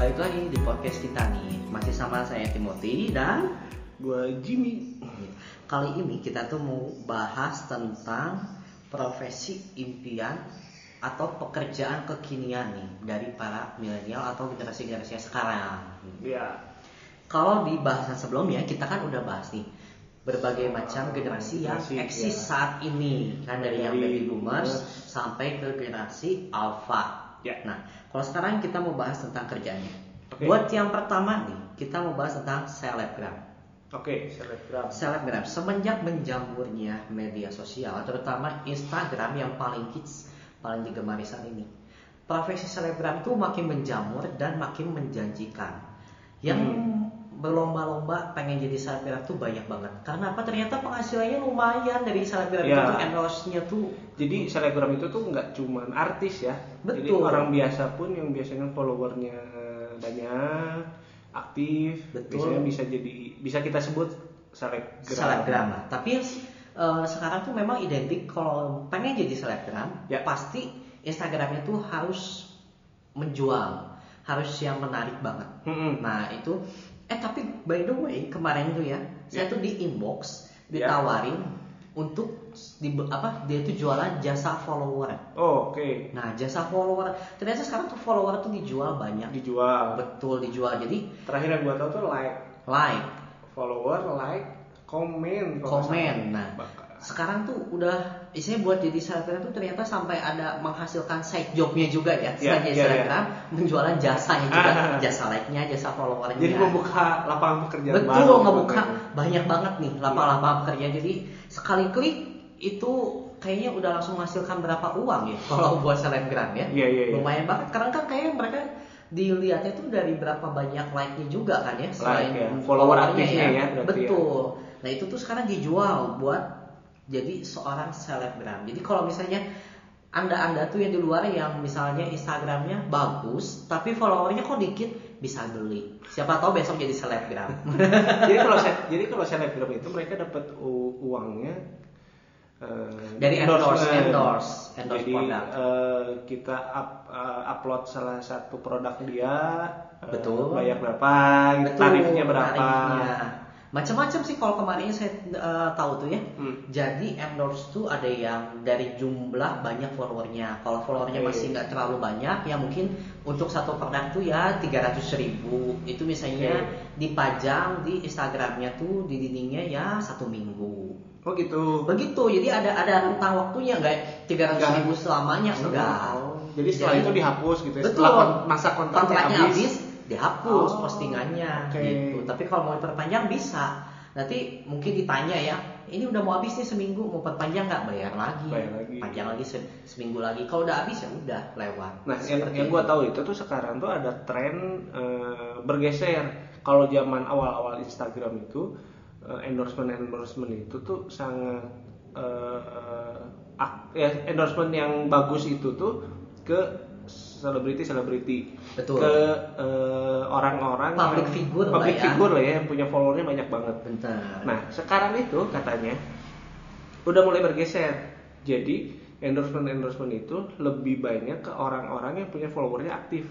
balik lagi di podcast kita nih Masih sama saya Timothy dan Gua Jimmy. Kali ini kita tuh mau bahas tentang profesi impian atau pekerjaan kekinian nih dari para milenial atau generasi-generasi sekarang. Ya. Kalau di bahasan sebelumnya kita kan udah bahas nih berbagai macam generasi yang eksis ya. saat ini kan dari yang baby boomers boomers. sampai ke generasi alpha. Ya. Nah, kalau sekarang kita mau bahas tentang kerjanya. Oke. Buat yang pertama nih, kita mau bahas tentang selebgram. Oke, selebgram. Selebgram semenjak menjamurnya media sosial, terutama Instagram yang paling hits, paling digemari saat ini. Profesi selebgram itu makin menjamur dan makin menjanjikan. Yang Hmm. Berlomba-lomba pengen jadi selebgram tuh banyak banget. Karena apa? Ternyata penghasilannya lumayan dari selebgram Ya. itu endorse-nya tuh Jadi selebgram itu tuh nggak cuman artis ya. Jadi Betul. orang biasa pun yang biasanya followernya banyak, aktif, Betul. biasanya bisa jadi bisa kita sebut selebgram. selebgram. Tapi eh, sekarang tuh memang identik kalau pengen jadi selebgram, Ya. pasti Instagramnya tuh harus menjual, harus yang menarik banget. Mm-mm. Nah itu, eh tapi by the way kemarin tuh ya, saya Ya. tuh di inbox Ya. ditawarin untuk di apa dia tuh jualan jasa follower. Oh, oke. Nah jasa follower, ternyata sekarang tuh follower tuh dijual banyak, Dijual. betul dijual. Jadi Terakhir yang gua tahu tuh like, like, follower, like, komen, komen. Nah. Sekarang tuh udah isinya buat jadi selebgram tuh ternyata sampai ada menghasilkan side jobnya juga ya selain Iya, jadi iya, selebgram menjualan jasanya juga Ah. jasa like-nya jasa followernya Jadi membuka lapangan pekerjaan betul baru. ngebuka gitu. banyak banget nih lapangan-lapangan pekerja jadi sekali klik itu kayaknya udah langsung menghasilkan berapa uang ya kalau buat selebgram ya Iya, iya, iya. lumayan banget karena kan kayaknya mereka dilihatnya tuh dari berapa banyak like-nya juga kan ya selain ya. Follower followernya aktifnya ya, berarti betul nah itu tuh sekarang dijual buat jadi seorang selebgram jadi kalau misalnya anda-anda tuh yang di luar yang misalnya Instagramnya bagus tapi followernya kok dikit bisa beli siapa tahu besok jadi selebgram jadi kalau jadi kalau selebgram itu mereka dapat uangnya eh, Dari endorse, endorse, endorse jadi produk. eh, kita up- eh, upload salah satu produk dia Betul. bayar berapa Betul, tarifnya berapa tarifnya. Macam-macam sih kalau kemarin saya eh, tahu tuh ya. Hmm. Jadi endorse tuh ada yang dari jumlah banyak followernya. Kalau followernya Oke. masih nggak terlalu banyak, ya mungkin untuk satu produk tuh ya 300 ribu. Itu misalnya Oke. dipajang di Instagramnya tuh di dindingnya ya satu minggu. oh gitu Begitu, jadi ada ada rentang waktunya nggak 300 Enggak. ribu selamanya enggak. Oh, jadi setelah itu dihapus gitu ya Betul. setelah masa kontraknya kontraknya habis, habis, dihapus Oh, postingannya oke. gitu. Tapi kalau mau diperpanjang bisa. Nanti mungkin ditanya ya, ini udah mau habis nih seminggu, mau perpanjang nggak bayar lagi. Bayar lagi. Panjang lagi se- seminggu lagi. Kalau udah habis ya udah lewat. Nah, yang, Seperti yang itu. gue tahu itu tuh sekarang tuh ada tren eh, bergeser. Kalau zaman awal-awal Instagram itu endorsement endorsement itu tuh sangat eh, ak- ya, endorsement yang bagus itu tuh ke selebriti selebriti Betul. ke eh, orang-orang Public yang- figure lah public ya. figure lah ya yang punya followernya banyak banget. Bentar. Nah, sekarang itu katanya udah mulai bergeser. Jadi endorsement-endorsement itu lebih banyak ke orang-orang yang punya followernya aktif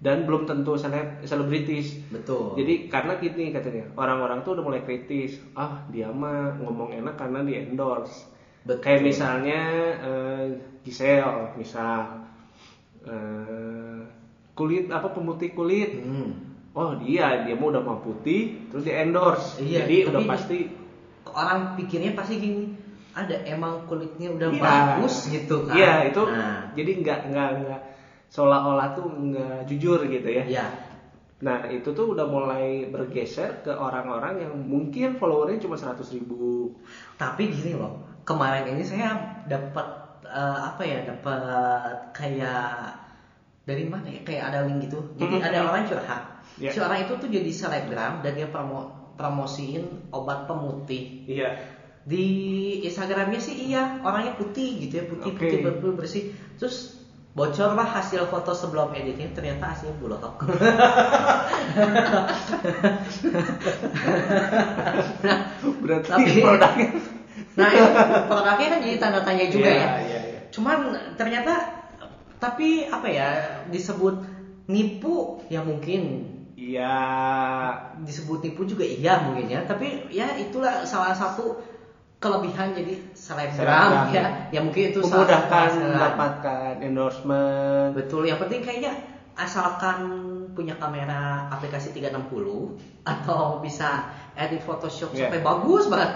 dan belum tentu seleb selebritis. Betul. Jadi karena gini katanya, orang-orang tuh udah mulai kritis. Ah, dia mah ngomong enak karena di endorse. Betul. Kayak misalnya eh, Giselle, misal eh, kulit apa pemutih kulit. Hmm. Oh dia, dia mau udah mau putih, terus di endorse. Iya, Jadi udah pasti Orang pikirnya pasti gini, ada emang kulitnya udah Iya. bagus gitu kan. Iya itu Nah, jadi nggak nggak nggak seolah-olah tuh nggak jujur gitu ya. ya. Nah itu tuh udah mulai bergeser ke orang-orang yang mungkin followernya cuma 100 ribu. Tapi gini loh, kemarin ini saya dapat eh, apa ya, dapat kayak dari mana ya? Kayak ada link gitu. Jadi Mhm. ada orang curhat. Ya. Si orang itu tuh jadi selebgram dan dia promo promosiin obat pemutih. Iya. Di Instagramnya sih iya, orangnya putih gitu ya, putih Oke. putih bersih bersih. Terus bocorlah hasil foto sebelum editnya ternyata hasilnya bulotok. nah, Berarti Tapi- produknya. nah itu produknya kan jadi tanda tanya juga Iya, ya. Iya. Cuman ternyata tapi apa ya disebut nipu ya mungkin Iya. disebut nipu juga iya mungkin ya tapi ya itulah salah satu kelebihan jadi selebgram ya ya mungkin itu memudahkan mendapatkan endorsement. betul yang penting kayaknya asalkan punya kamera aplikasi 360 atau bisa edit Photoshop Iya. sampai bagus banget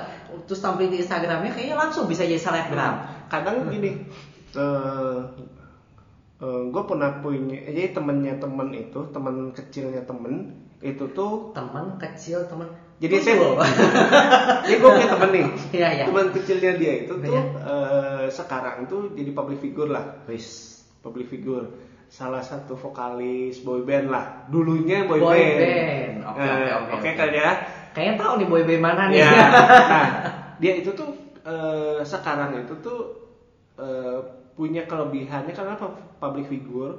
terus tampil di Instagramnya kayaknya langsung bisa jadi selebgram Kadang gini, eh gue pernah punya, jadi temennya temen itu, temen kecilnya temen itu tuh, teman kecil teman jadi saya, Betul. jadi gue punya temen nih, Iya, iya. temen kecilnya dia itu tuh Iya. eh, sekarang tuh jadi public figure lah, Wis. public figure, salah satu vokalis boy band lah, dulunya boy, Boy band, band. Oke, Eh, oke, oke, oke oke. kan ya, kayaknya tahu nih boy band mana nih Ya, nah, dia itu tuh eh, sekarang itu tuh eh, punya kelebihannya karena apa? public figure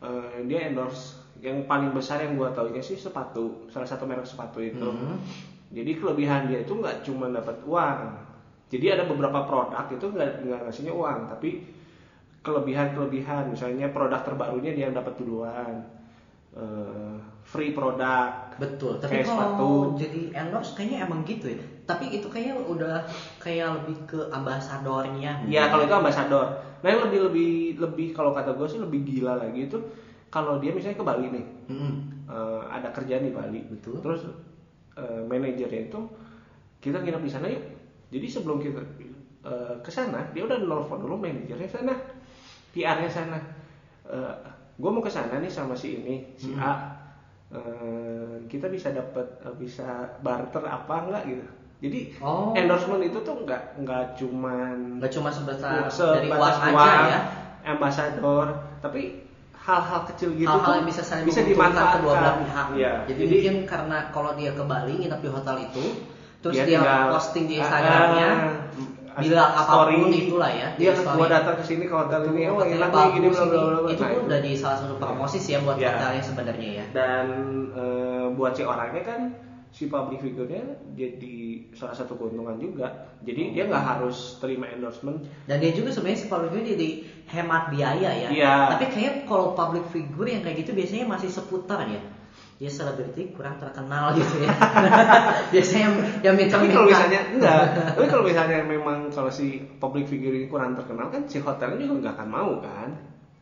eh, dia endorse yang paling besar yang gua taunya sih sepatu, salah satu merek sepatu itu. Mhm. Jadi kelebihan dia itu nggak cuma dapat uang. Jadi ada beberapa produk itu nggak nggak ngasihnya uang, tapi kelebihan-kelebihan misalnya produk terbarunya dia yang dapat duluan. Eh, free produk. Betul, tapi Kayak kalau sepatu. jadi endorse kayaknya emang gitu ya. Tapi itu kayaknya udah kayak lebih ke ambasadornya. Ya kalau itu ambasador. Nah yang lebih lebih lebih kalau kata gue sih lebih gila lagi itu kalau dia misalnya ke Bali nih, Mm-mm. eh, ada kerjaan di Bali, Betul. Terus eh, manajernya itu kita nginep di sana yuk. Jadi sebelum kita eh, ke sana dia udah nelfon dulu manajernya sana, PR-nya sana. gue mau ke sana nih sama si ini, si Hmm. A. Eh, kita bisa dapat eh, bisa barter apa enggak gitu. Jadi Oh. endorsement itu tuh nggak nggak cuman Nggak cuma sebesar sebatas dari uang aja ya. ambasador, tapi hal-hal kecil gitu Hal-hal tuh yang bisa saling bisa dimanfaatkan kedua belah pihak. Iya. Jadi, mungkin karena kalau dia ke Bali nginep di hotel itu, terus Dia dia, tinggal- posting di Instagramnya, Ah, bilang story. apa pun itulah ya. dia di story. gua datang ke sini ke hotel ini oh enak nih gini bla bla bla. Itu pun udah di salah satu promosi sih ya buat Ya. hotelnya sebenarnya ya. dan eh, buat si orangnya kan si public figure-nya jadi salah satu keuntungan juga jadi dia nggak harus terima endorsement Dan dia juga sebenarnya si public figure jadi hemat biaya ya. Iya. Tapi kayak kalau public figure yang kayak gitu biasanya masih seputar ya. Dia selebriti kurang terkenal gitu ya. biasanya yang, minta tapi kalau misalnya enggak tapi kalau misalnya memang kalau si public figure ini kurang terkenal kan si hotelnya juga nggak akan mau kan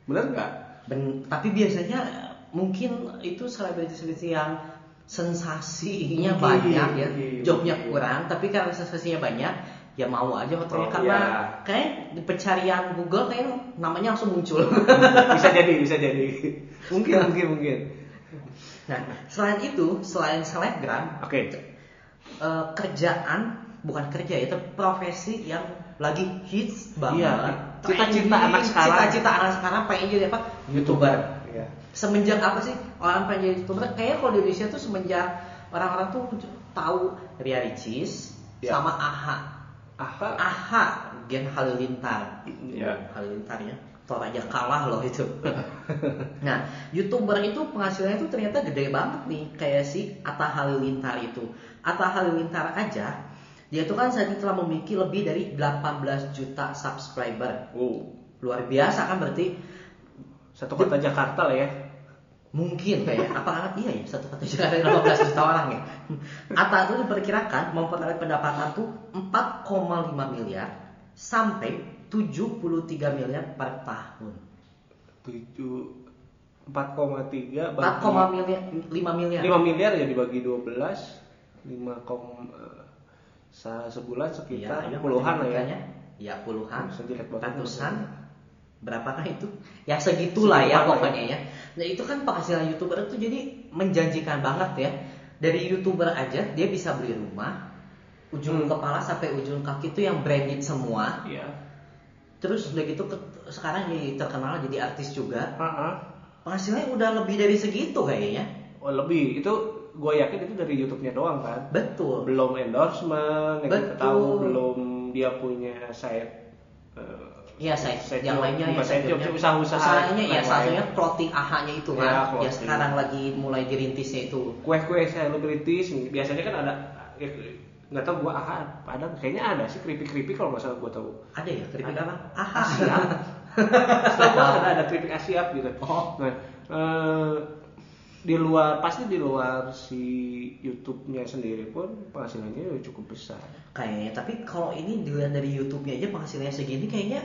bener nggak Ben- tapi biasanya mungkin itu selebriti-selebriti yang sensasinya Mungkin, banyak ya, mungkin, jobnya mungkin. kurang, tapi karena sensasinya banyak, ya mau aja hotelnya Oh, karena iya. kayak di pencarian Google kayak namanya langsung muncul. bisa jadi bisa jadi mungkin mungkin mungkin nah, selain itu, selain selebgram, oke eh, kerjaan bukan kerja itu profesi yang lagi hits banget. Iya, cita-cita anak sekarang. Cita-cita anak sekarang pengen jadi apa? Youtuber. Iya. semenjak apa sih orang pengen jadi youtuber kayaknya kalau di Indonesia tuh semenjak orang-orang tuh tahu Ria Ricis Ya. sama AHA Aha. AHA Gen Halilintar Ya. Halilintar ya Tor aja kalah loh itu nah youtuber itu penghasilannya tuh ternyata gede banget nih kayak si Atta Halilintar itu Atta Halilintar aja dia tuh kan saat ini telah memiliki lebih dari 18 juta subscriber Wow. luar biasa kan berarti Satu kota Jakarta lah ya. Mungkin kayak apa iya ya satu kata juga ada 18 juta orang ya. Atta itu diperkirakan memperoleh pendapatan tuh 4,5 miliar sampai 73 miliar per tahun. Tujuh empat koma tiga 4, miliar 5 miliar. lima miliar ya dibagi 12 lima kom eh, sa- sebulan sekitar iya, puluhan lah ya. Ya puluhan, ratusan, berapakah itu? Ya segitulah ya Segituan lah pokoknya ya. Nah itu kan penghasilan youtuber itu jadi menjanjikan banget ya. Dari youtuber aja dia bisa beli rumah, ujung Hmm. kepala sampai ujung kaki itu yang branded semua. Iya. Terus udah gitu ke- sekarang jadi terkenal jadi artis juga. Ah, Penghasilannya udah lebih dari segitu kayaknya. Oh lebih itu gue yakin itu dari YouTube-nya doang kan. Betul. Belum endorsement yang kita tahu, belum dia punya site eh, Iya, saya Side yang lainnya ya side job, usaha-usaha Usahanya ya yang salah satunya clothing ahanya itu Ya, kan. Ya, clothing. sekarang lagi mulai dirintisnya itu. kue-kue selebritis biasanya kan ada ya, nggak tahu gua aha ada kayaknya ada sih keripik keripik kalau nggak salah gua tahu Ada ya keripik Ada. apa? Aha. Asia Setahu gua ada ada keripik Asia gitu. Oh. Nah, eh, di luar pasti di luar si YouTube-nya sendiri pun penghasilannya udah cukup besar. Kayaknya, tapi kalau ini dilihat dari YouTube-nya aja penghasilannya segini kayaknya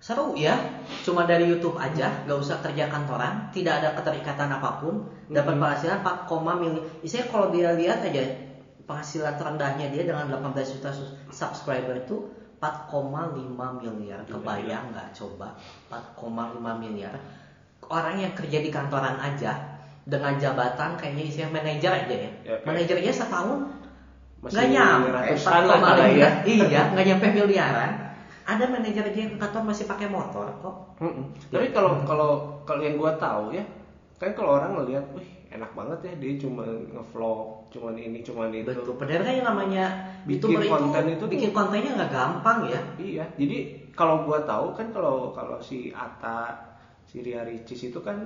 seru ya. Cuma dari YouTube aja, nggak usah kerja kantoran, tidak ada keterikatan apa pun, dapat Mhm. penghasilan 4, mili. Isinya kalau dia lihat aja penghasilan terendahnya dia dengan 18 juta subscriber itu 4,5 miliar. Kebayang nggak coba 4,5 miliar. Orang yang kerja di kantoran aja dengan jabatan kayaknya isinya manajer aja ya. Ya, Manajernya setahun nggak nyampe ratusan 4,5 lah kali ya. iya nggak nyampe miliaran ada manajer aja yang kantor masih pakai motor kok Mm-mm. Tapi kalau kalau kalau yang gua tahu ya, kan kalau orang ngelihat, wih enak banget ya dia cuma ngevlog, cuma ini, cuma itu. betul padahal kan yang namanya Bikin youtuber konten itu, itu bikin kontennya nggak gampang ya Iya, jadi kalau gua tahu kan kalau kalau si Ata, si Ria Ricis itu kan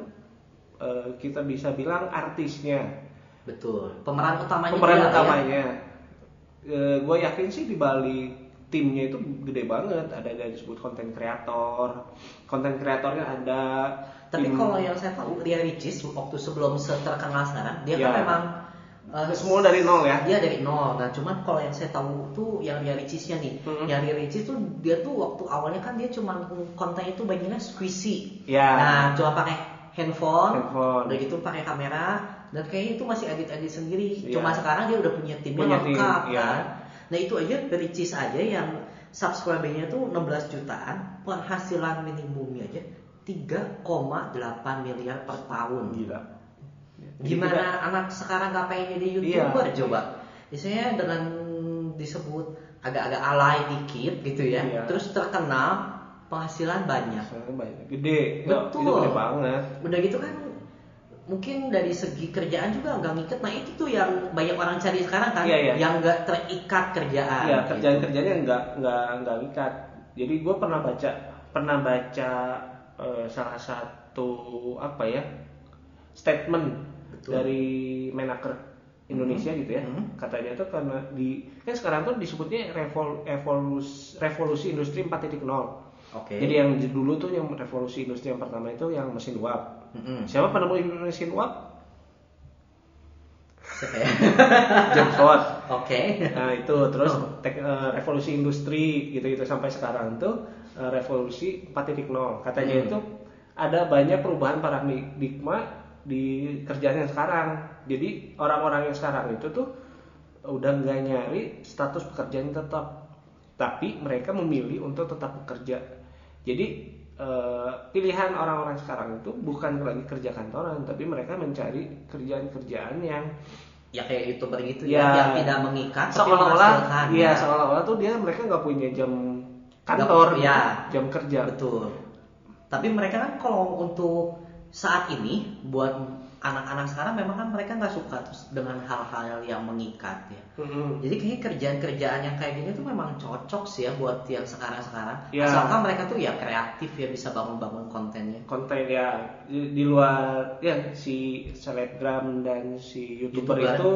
eh, kita bisa bilang artisnya, betul pemeran utamanya pemeran dia, ya. utamanya. Eh, gua yakin sih di balik timnya itu gede banget, ada dari disebut konten kreator, konten kreatornya ada. tapi tim- kalau yang saya tahu Ria Ricis waktu sebelum terkenal sekarang dia kan Ya. memang eh, semua dari nol ya. Dia dari nol. Nah, cuman kalau yang saya tahu tuh yang Ria Ricisnya nih. Mhm. Yang Ria Ricis tuh dia tuh waktu awalnya kan dia cuma kontennya tuh banyaknya squishy. Ya. Nah, cuma pakai handphone, Handphone. udah gitu pakai kamera dan kayaknya itu masih edit-edit sendiri. Iya. Cuma sekarang dia udah punya timnya Punya tim, lengkap iya. kan. Nah, itu aja Ricis aja yang subscribernya tuh 16 jutaan, penghasilan minimumnya aja 3,8 miliar per tahun. Gila. Gimana anak sekarang gak pengen jadi youtuber Iya. coba? Biasanya dengan disebut agak-agak alay dikit gitu ya, Iya. terus terkenal penghasilan banyak. Banyak. Gede. Ya, Betul. Itu gede banget. Udah gitu kan mungkin dari segi kerjaan juga nggak ngikat. Nah itu tuh yang banyak orang cari sekarang kan, Iya, iya. yang nggak terikat kerjaan. Iya, gitu. kerjaan-kerjanya nggak nggak nggak ngikat. Jadi gue pernah baca pernah baca eh, salah satu apa ya statement Betul. dari Menaker Indonesia gitu ya. Mhm. Katanya tuh karena di kan sekarang tuh disebutnya revol, evolusi revolusi industri 4.0. Oke. Jadi yang dulu tuh yang revolusi industri yang pertama itu yang mesin uap. Mm-mm. Siapa penemu mesin uap? James Watt. Oke. Nah itu terus tek- eh, revolusi industri gitu-gitu sampai sekarang tuh eh, revolusi 4.0 katanya Hmm. itu ada banyak perubahan paradigma di kerjaan yang sekarang. Jadi orang-orang yang sekarang itu tuh udah nggak nyari status pekerjaan yang tetap, tapi mereka memilih untuk tetap bekerja. Jadi eh, pilihan orang-orang sekarang itu bukan lagi kerja kantoran, tapi mereka mencari kerjaan-kerjaan yang Ya kayak youtuber gitu Ya. ya, yang tidak mengikat seolah-olah iya ya. seolah-olah tuh dia mereka nggak punya jam kantor Nggak- ya. jam kerja Betul. Tapi mereka kan kalau untuk saat ini buat anak-anak sekarang memang kan mereka nggak suka dengan hal-hal yang mengikat ya. Mm-mm. Jadi kayaknya kerjaan-kerjaan yang kayak gini tuh memang cocok sih ya buat yang sekarang-sekarang. Ya. Asalkan mereka tuh ya kreatif ya bisa bangun-bangun kontennya. konten ya di, di luar ya si selebgram dan si youtuber, YouTuber. itu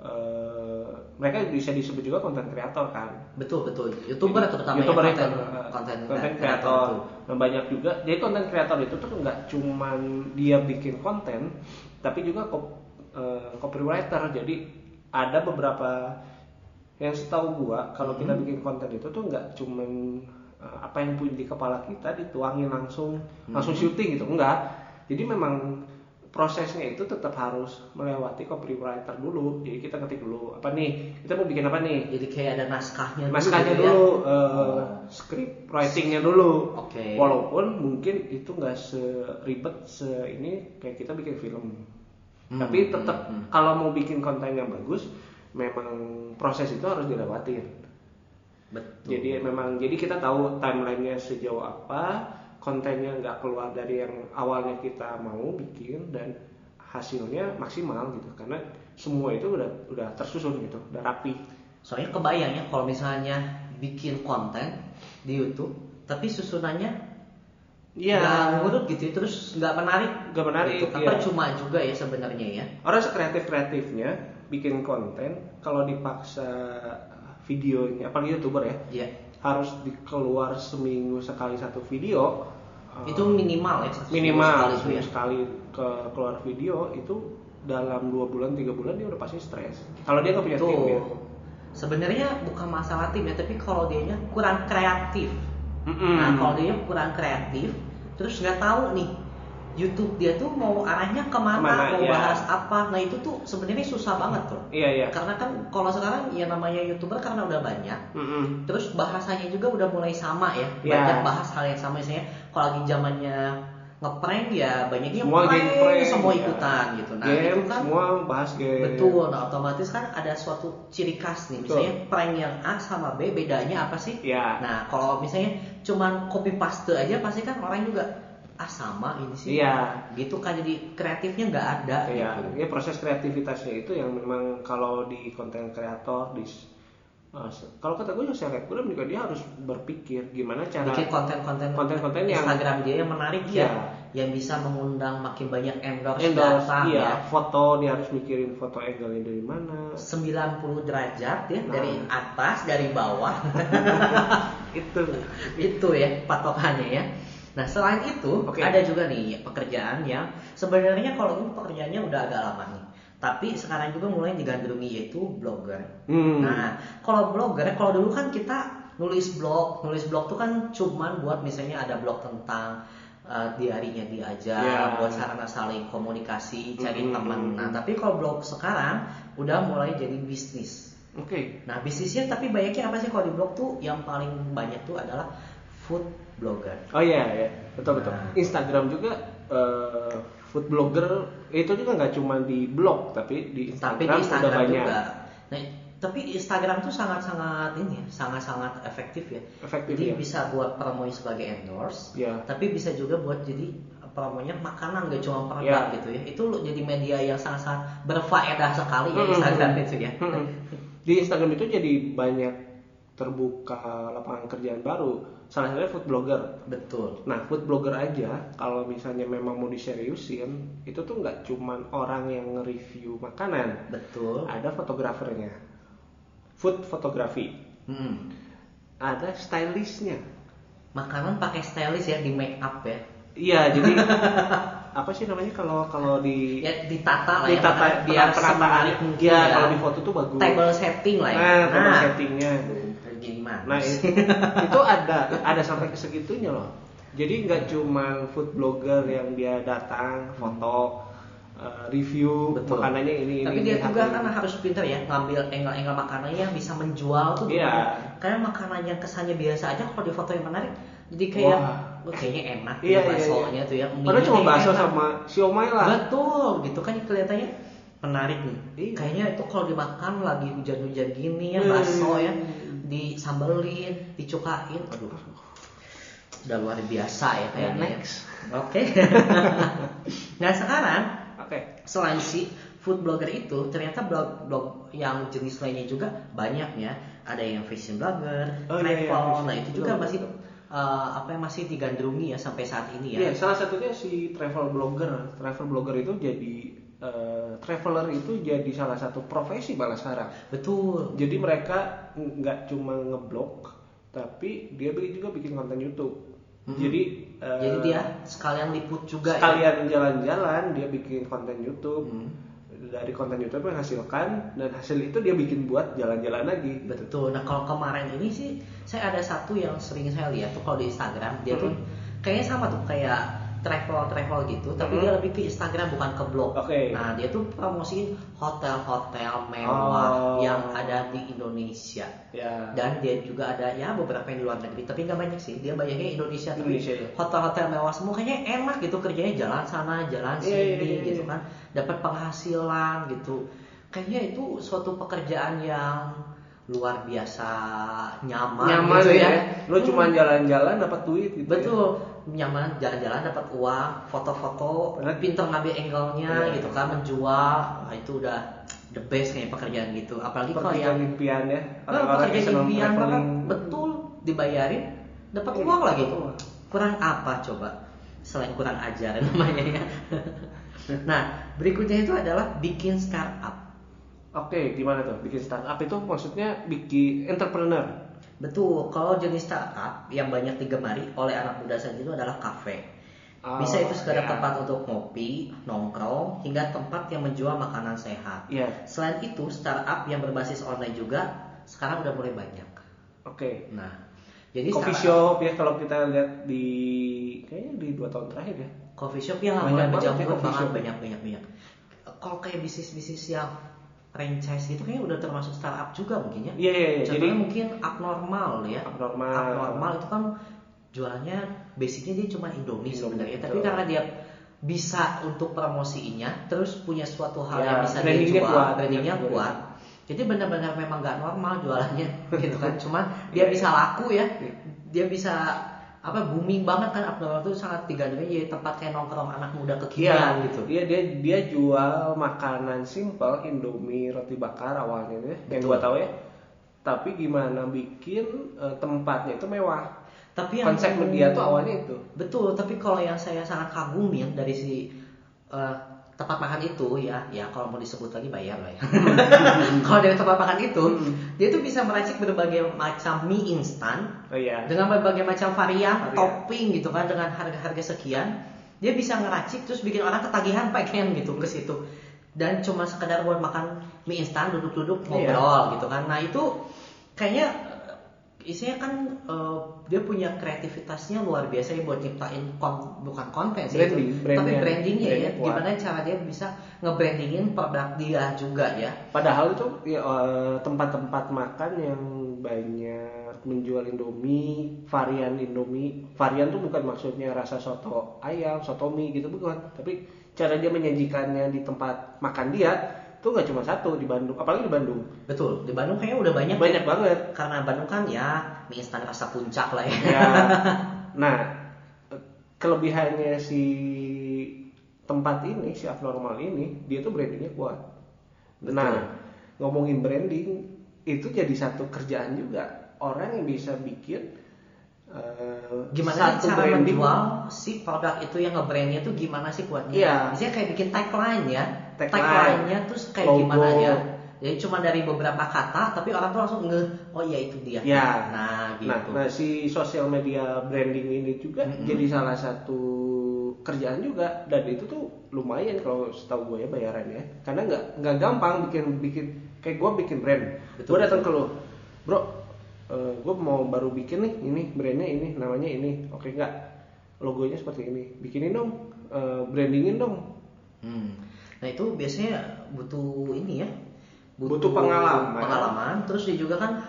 eh, mereka bisa disebut juga konten kreator kan. Betul betul. Youtuber terutama YouTuber ya, konten konten, kreator nah, banyak juga. Jadi konten kreator itu tuh nggak cuman dia bikin konten tapi juga cop- eh, copywriter. Jadi ada beberapa yang setahu gua kalau kita Hmm. bikin konten itu tuh nggak cuman eh, apa yang punya di kepala kita dituangin langsung langsung Hmm. syuting gitu. Enggak jadi memang prosesnya itu tetap harus melewati copywriter dulu jadi kita ketik dulu apa nih kita mau bikin apa nih Jadi kayak ada naskahnya dulu naskahnya gitu ya. dulu, eh, Oh. script writingnya dulu. Oke. Walaupun mungkin itu nggak seribet se ini kayak kita bikin film. Hmm, Tapi tetap hmm, hmm. kalau mau bikin konten yang bagus, memang proses itu harus dilewatin. Betul. Jadi memang jadi kita tahu timelinenya sejauh apa, kontennya nggak keluar dari yang awalnya kita mau bikin dan hasilnya maksimal gitu karena semua itu udah udah tersusun gitu, udah rapi. Soalnya kebayang ya kalau misalnya bikin konten di YouTube tapi susunannya Iya. nggak ngurut gitu terus nggak menarik Nggak menarik, gitu. kan iya. percuma juga ya sebenarnya ya Orang sekreatif kreatifnya bikin konten kalau dipaksa videonya apalagi youtuber ya Iya. Harus dikeluar seminggu sekali satu video Itu minimal ya. satu minimal sekali seminggu ya. sekali ke keluar video itu dalam dua bulan tiga bulan dia udah pasti stres kalau dia nggak punya tim ya. Sebenarnya bukan masalah tim ya, tapi kalau dianya kurang kreatif. Mm-mm. Nah, kalau dia kurang kreatif, terus nggak tahu nih YouTube dia tuh mau arahnya ke mana, Ke mana, mau iya. bahas apa. Nah itu tuh sebenarnya susah banget tuh. iya iya Karena kan kalau sekarang ya namanya youtuber karena udah banyak, Mm-mm. terus bahasanya juga udah mulai sama ya, Iya. banyak bahas hal yang sama misalnya kalau lagi zamannya ngeprank ya banyak yang semua prank, prank semua ya. ikutan gitu. Nah game itu kan semua bahas game betul, nah otomatis kan ada suatu ciri khas nih, misalnya Betul. prank yang A sama B bedanya apa sih? ya Nah, kalau misalnya cuman copy paste aja pasti kan orang juga ah sama ini sih. iya Gitu kan jadi kreatifnya nggak ada Iya, gitu. ya proses kreativitasnya itu yang memang kalau di konten kreator di uh, se- kalau kata gue ya selebgram juga dia harus berpikir gimana cara Bikin konten-konten konten-konten yang Instagram dia yang menarik Iya. ya, yang bisa mengundang makin banyak endorse, endorse, datang iya, ya. foto dia harus mikirin foto angle-nya dari mana. 90 derajat ya Nah. dari atas dari bawah Itu. itu ya patokannya ya. Nah selain itu Oke. ada juga nih pekerjaan yang sebenarnya kalau ini pekerjaannya udah agak lama nih. Tapi sekarang juga mulai digandrungi yaitu blogger. Hmm. Nah kalau blogger, kalau dulu kan kita nulis blog, nulis blog tuh kan cuman buat misalnya ada blog tentang uh, diarinya dia aja, Ya. buat sarana saling komunikasi, cari Hmm, teman. Nah tapi kalau blog sekarang udah mulai jadi bisnis. Oke. Nah bisnisnya tapi banyaknya apa sih kalau di blog tuh yang paling banyak tuh adalah food blogger. Oh iya, ya. betul betul. Nah. Instagram juga eh, food blogger itu juga nggak cuma di blog tapi di Tapi Instagram, di Instagram udah banyak. juga. Nah tapi Instagram tuh sangat-sangat ini ya, sangat-sangat efektif ya. Efektif Jadi ya. bisa buat promonya sebagai endorse, Ya. tapi bisa juga buat jadi promonya makanan gak cuma produk Ya. gitu ya. Itu lo jadi media yang sangat-sangat berfaedah sekali ya Hmm. Instagram itu ya. Mm-mm. Di Instagram itu jadi banyak terbuka lapangan kerjaan baru. Salah satunya food blogger. Betul. Nah, food blogger aja kalau misalnya memang mau diseriusin, itu tuh nggak cuman orang yang nge-review makanan, Betul. ada fotografernya. Food fotografi. Mm-mm. Ada stylistnya. Makanan pakai stylist ya di make up ya. Iya, jadi apa sih namanya kalau kalau di Ya ditata lah ya, ditata makanya biar penataan ya, ya. kalau di foto tuh bagus. Table setting lah ya. Nah, table settingnya. Nah itu, itu ada ada sampai ke segitunya loh. Jadi nggak cuma food blogger yang dia datang foto eh, review Betul. makanannya ini Tapi ini dia ini, juga kan harus pintar ya ngambil angle-angle makanan yang bisa menjual tuh. Iya. gimana. Karena makanan yang kesannya biasa aja kalau di foto yang menarik jadi kayak Wah. "Wah, kayaknya enak Iya, ya iya, baksonya iya. tuh ya. Padahal cuma bakso sama siomay lah. Betul, gitu kan kelihatannya menarik nih. Iya. Kayaknya itu kalau dimakan lagi hujan-hujan gini ya Hmm. bakso ya disambelin, dicukain, aduh. Udah luar biasa ya kayaknya. ya. next. Oke. nah, sekarang Oke. selain si food blogger itu ternyata blog-blog yang jenis lainnya juga banyak ya ada yang fashion blogger, Oh, iya, iya, travel, fashion. nah itu juga masih eh, apa yang masih digandrungi ya sampai saat ini ya. Iya, salah satunya si travel blogger. Travel blogger itu jadi eh, traveler itu jadi salah satu profesi malah sekarang. Betul. Jadi mereka nggak cuma ngeblog, tapi dia juga bikin konten YouTube. Mhm. Jadi eh, Jadi dia sekalian liput juga ya. sekalian jalan-jalan dia bikin konten YouTube. Hmm. Dari konten YouTube menghasilkan dan hasil itu dia bikin buat jalan-jalan lagi. Betul. Nah kalau kemarin ini sih saya ada satu yang sering saya lihat tuh kalau di Instagram dia tuh Mhm. kayaknya sama tuh kayak travel travel gitu, tapi Mhm. dia lebih ke Instagram bukan ke blog. Oke. Nah dia tuh promosiin hotel-hotel mewah Oh. yang ada di Indonesia. Ya. Dan dia juga ada ya beberapa yang di luar negeri, tapi nggak banyak sih. Dia banyaknya Indonesia, tapi Indonesia, ya. hotel-hotel mewah semua kayaknya enak gitu kerjanya jalan sana, jalan Iya, sini iya, iya, gitu iya. kan, dapat penghasilan gitu. Kayaknya itu suatu pekerjaan yang luar biasa nyaman, Nyaman gitu ya. ya. Lu cuma jalan-jalan dapat duit gitu. ya. Nyaman jalan-jalan dapat uang, foto-foto, pinter ngambil angle-nya Iya. gitu kan, menjual, Wah, itu udah the best kayak pekerjaan gitu. Apalagi kalau yang impian ya. Oh, Orang-orang yang senang impian banget. betul dibayarin dapat Iya, uang lagi. kurang apa coba? Selain kurang ajar namanya ya. Nah berikutnya itu adalah bikin startup. Oke, gimana tuh? Bikin startup itu maksudnya bikin entrepreneur. Betul, kalau jenis startup yang banyak digemari oleh anak muda saat itu adalah kafe. Oh, Bisa itu sekedar ya. tempat untuk ngopi, nongkrong, hingga tempat yang menjual makanan sehat. Iya. Selain itu, startup yang berbasis online juga sekarang udah mulai banyak. Oke. Nah, jadi Coffee startup- shop ya kalau kita lihat di kayaknya di dua tahun terakhir ya. coffee shop yang Banyak mulai banget ya banget shop. banyak banyak banyak. Kalau kayak bisnis-bisnis yang franchise itu kayaknya udah termasuk startup juga mungkin ya. Iya iya iya. Jadi Contohnya mungkin abnormal ya. abnormal. abnormal itu kan jualannya basicnya dia cuma Indomie Indomie, sebenarnya tapi betul. karena dia bisa untuk promosiinnya terus punya suatu hal Ya, yang bisa dia jual kuat, brandingnya kuat jadi benar-benar memang nggak normal jualannya gitu kan cuma dia Iya, bisa iya. laku ya Iya. dia bisa apa booming banget kan abnormal itu sangat digandrungi jadi tempat kayak nongkrong anak muda Iya, kekinian gitu Dia dia dia jual makanan simpel, Indomie, roti bakar awalnya ya, yang gua tahu ya. Tapi gimana bikin eh, tempatnya itu mewah. tapi yang Konsep media tuh awalnya itu. Betul, tapi kalau yang saya sangat kagumin dari si eh, tempat makan itu ya, ya kalau mau disebut lagi bayar lah ya. kalau dari tempat makan itu, Hmm. dia tuh bisa meracik berbagai macam mie instan Oh iya. dengan berbagai macam varian, Varian. topping gitu kan dengan harga-harga sekian. Dia bisa ngeracik terus bikin orang ketagihan pengen gitu ke situ. Dan cuma sekedar buat makan mie instan duduk-duduk Iya. ngobrol gitu kan. Nah, itu kayaknya isinya kan eh, dia punya kreativitasnya luar biasa ya buat nyiptain kon- bukan konten sih Branding, itu, brandnya. tapi brandingnya ya Brandnya kuat. gimana cara dia bisa ngebrandingin produk dia juga ya Padahal itu ya, eh, tempat-tempat makan yang banyak menjual Indomie, varian Indomie. Varian tuh bukan maksudnya rasa soto ayam, soto mie gitu bukan, tapi cara dia menyajikannya di tempat makan dia tuh nggak cuma satu di Bandung, apalagi di Bandung. betul di Bandung kayaknya udah banyak Banyak banget. karena Bandung kan ya mie instan rasa puncak lah ya Ya. Nah, kelebihannya si tempat ini, si abnormal ini, dia tuh brandingnya kuat. Betul. Nah, ngomongin branding itu jadi satu kerjaan juga. Orang yang bisa bikin eh, gimana satu sih cara branding. menjual si produk itu yang nge-brandnya tuh gimana sih kuatnya Iya. misalnya kayak bikin tagline ya. Tagline-nya terus kayak Logo. gimana ya? Jadi cuma dari beberapa kata tapi orang tuh langsung nge oh iya itu dia. Ya. nah gitu. Nah, nah si sosial media branding ini juga Mm-mm. jadi salah satu kerjaan juga dan itu tuh lumayan kalau setahu gue ya bayarannya. Karena nggak nggak gampang bikin bikin kayak gue bikin brand. Betul, gue datang ke lo bro gue mau baru bikin nih ini brandnya ini namanya ini. Oke nggak. Logonya seperti ini. Bikinin dong eh, brandingin dong. Hmm. Nah itu biasanya butuh ini ya, Butuh pengalaman. Pengalaman. Terus dia juga kan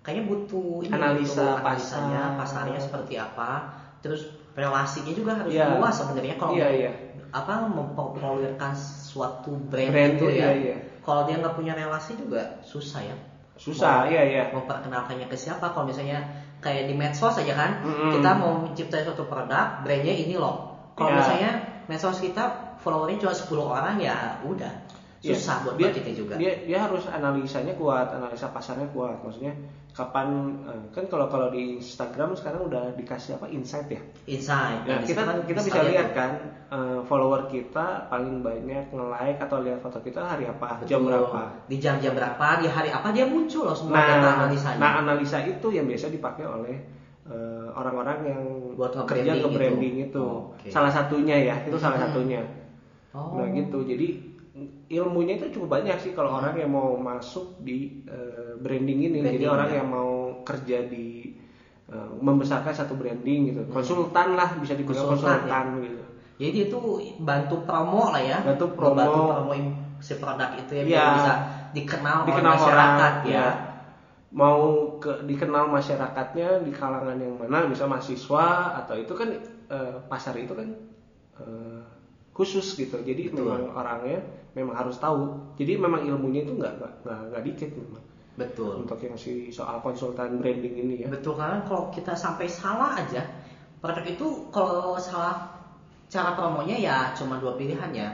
kayaknya butuh ini, Analisa butuh analisanya, pasar. pasarnya seperti apa. Terus relasinya juga harus Iya. luas sebenarnya kalau mau- iya. apa mempopulerkan suatu brand, Brand itu ya. iya, iya. Kalau dia nggak punya relasi juga susah ya. susah iya iya Memperkenalkannya ke siapa? Kalau misalnya kayak di medsos aja kan, Mm-mm. kita mau menciptain suatu produk, brandnya ini loh. Kalau Iya. misalnya medsos kita followernya cuma 10 orang ya udah Iya. susah buat dia, budgetnya juga. Dia dia harus analisanya kuat, analisa pasarnya kuat. Maksudnya kapan eh, kan kalau kalau di Instagram sekarang udah dikasih apa insight ya. Insight. Ya, Nah, di kita kita bisa lihat tuh. kan eh, follower kita paling banyak nge-like atau lihat foto kita hari apa, Betul. jam berapa. Di jam-jam berapa, di hari apa dia muncul loh semua Nah, data analisanya. nah analisa itu yang biasa dipakai oleh eh, orang-orang yang Buat kerja nge-branding nge-branding itu. itu. Oke. Salah satunya ya, itu salah Hmm. satunya. Oh. Nah gitu, jadi ilmunya itu cukup banyak sih kalau Hmm. orang yang mau masuk di eh, branding ini. Branding, jadi orang ya. yang mau kerja di eh, membesarkan satu branding gitu, konsultan lah bisa dibilang Hmm. Konsultan, konsultan, ya. gitu. Jadi dia tuh bantu promo lah ya. Bantu promo. Bantu promoin si produk itu ya biar Iya. bisa dikenal, Dikenal oleh masyarakat orang, ya. ya. Mau ke dikenal masyarakatnya di kalangan yang mana, bisa mahasiswa atau itu kan eh, pasar itu kan eh, khusus gitu. Jadi Betul. memang orangnya memang harus tahu. Jadi memang ilmunya itu nggak nggak dikit memang. Betul. untuk yang si soal konsultan branding ini ya. Betul karena kalau kita sampai salah aja produk itu kalau salah cara promonya ya cuma dua pilihan ya.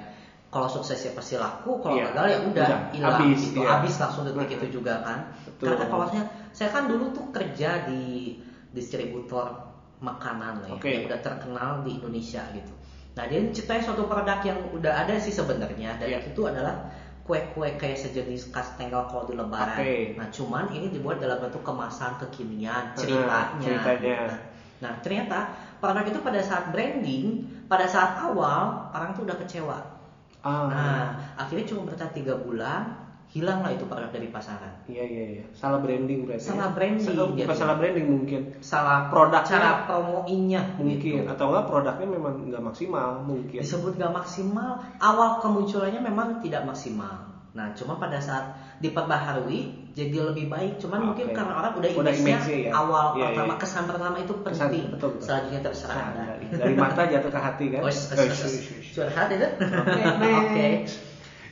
Kalau sukses ya pasti laku, kalau Iya. gagal ya udah hilang habis, gitu. iya. Habis langsung detik itu juga kan. Betul. Karena kalau saya saya kan dulu tuh kerja di distributor makanan lah ya, yang udah terkenal di Indonesia gitu. Nah dia ciptain suatu produk yang udah ada sih sebenarnya dan Iya. itu adalah kue-kue kayak sejenis kastengel kalau di lebaran. Oke. Nah, cuman ini dibuat dalam bentuk kemasan kekinian, ceritanya. ceritanya. Nah, Nah, ternyata produk itu pada saat branding, pada saat awal orang tuh udah kecewa. Ah, Nah, akhirnya cuma bertahan tiga bulan, hilanglah itu produk dari pasaran. iya iya iya. Salah branding berarti. Salah ya? branding Salah, bukan salah branding mungkin. Salah Produknya cara promoinnya Mungkin gitu. atau enggak produknya memang nggak maksimal mungkin. disebut gak maksimal awal kemunculannya memang tidak maksimal nah cuma pada saat diperbaharui jadi lebih baik cuman Oke. mungkin karena orang udah Udah ya. awal Iya, pertama iya. kesan pertama itu Kesan, penting betul, betul. selanjutnya terserah anda dari, dari mata jatuh ke hati kan. Oh, curhat itu Oke, next.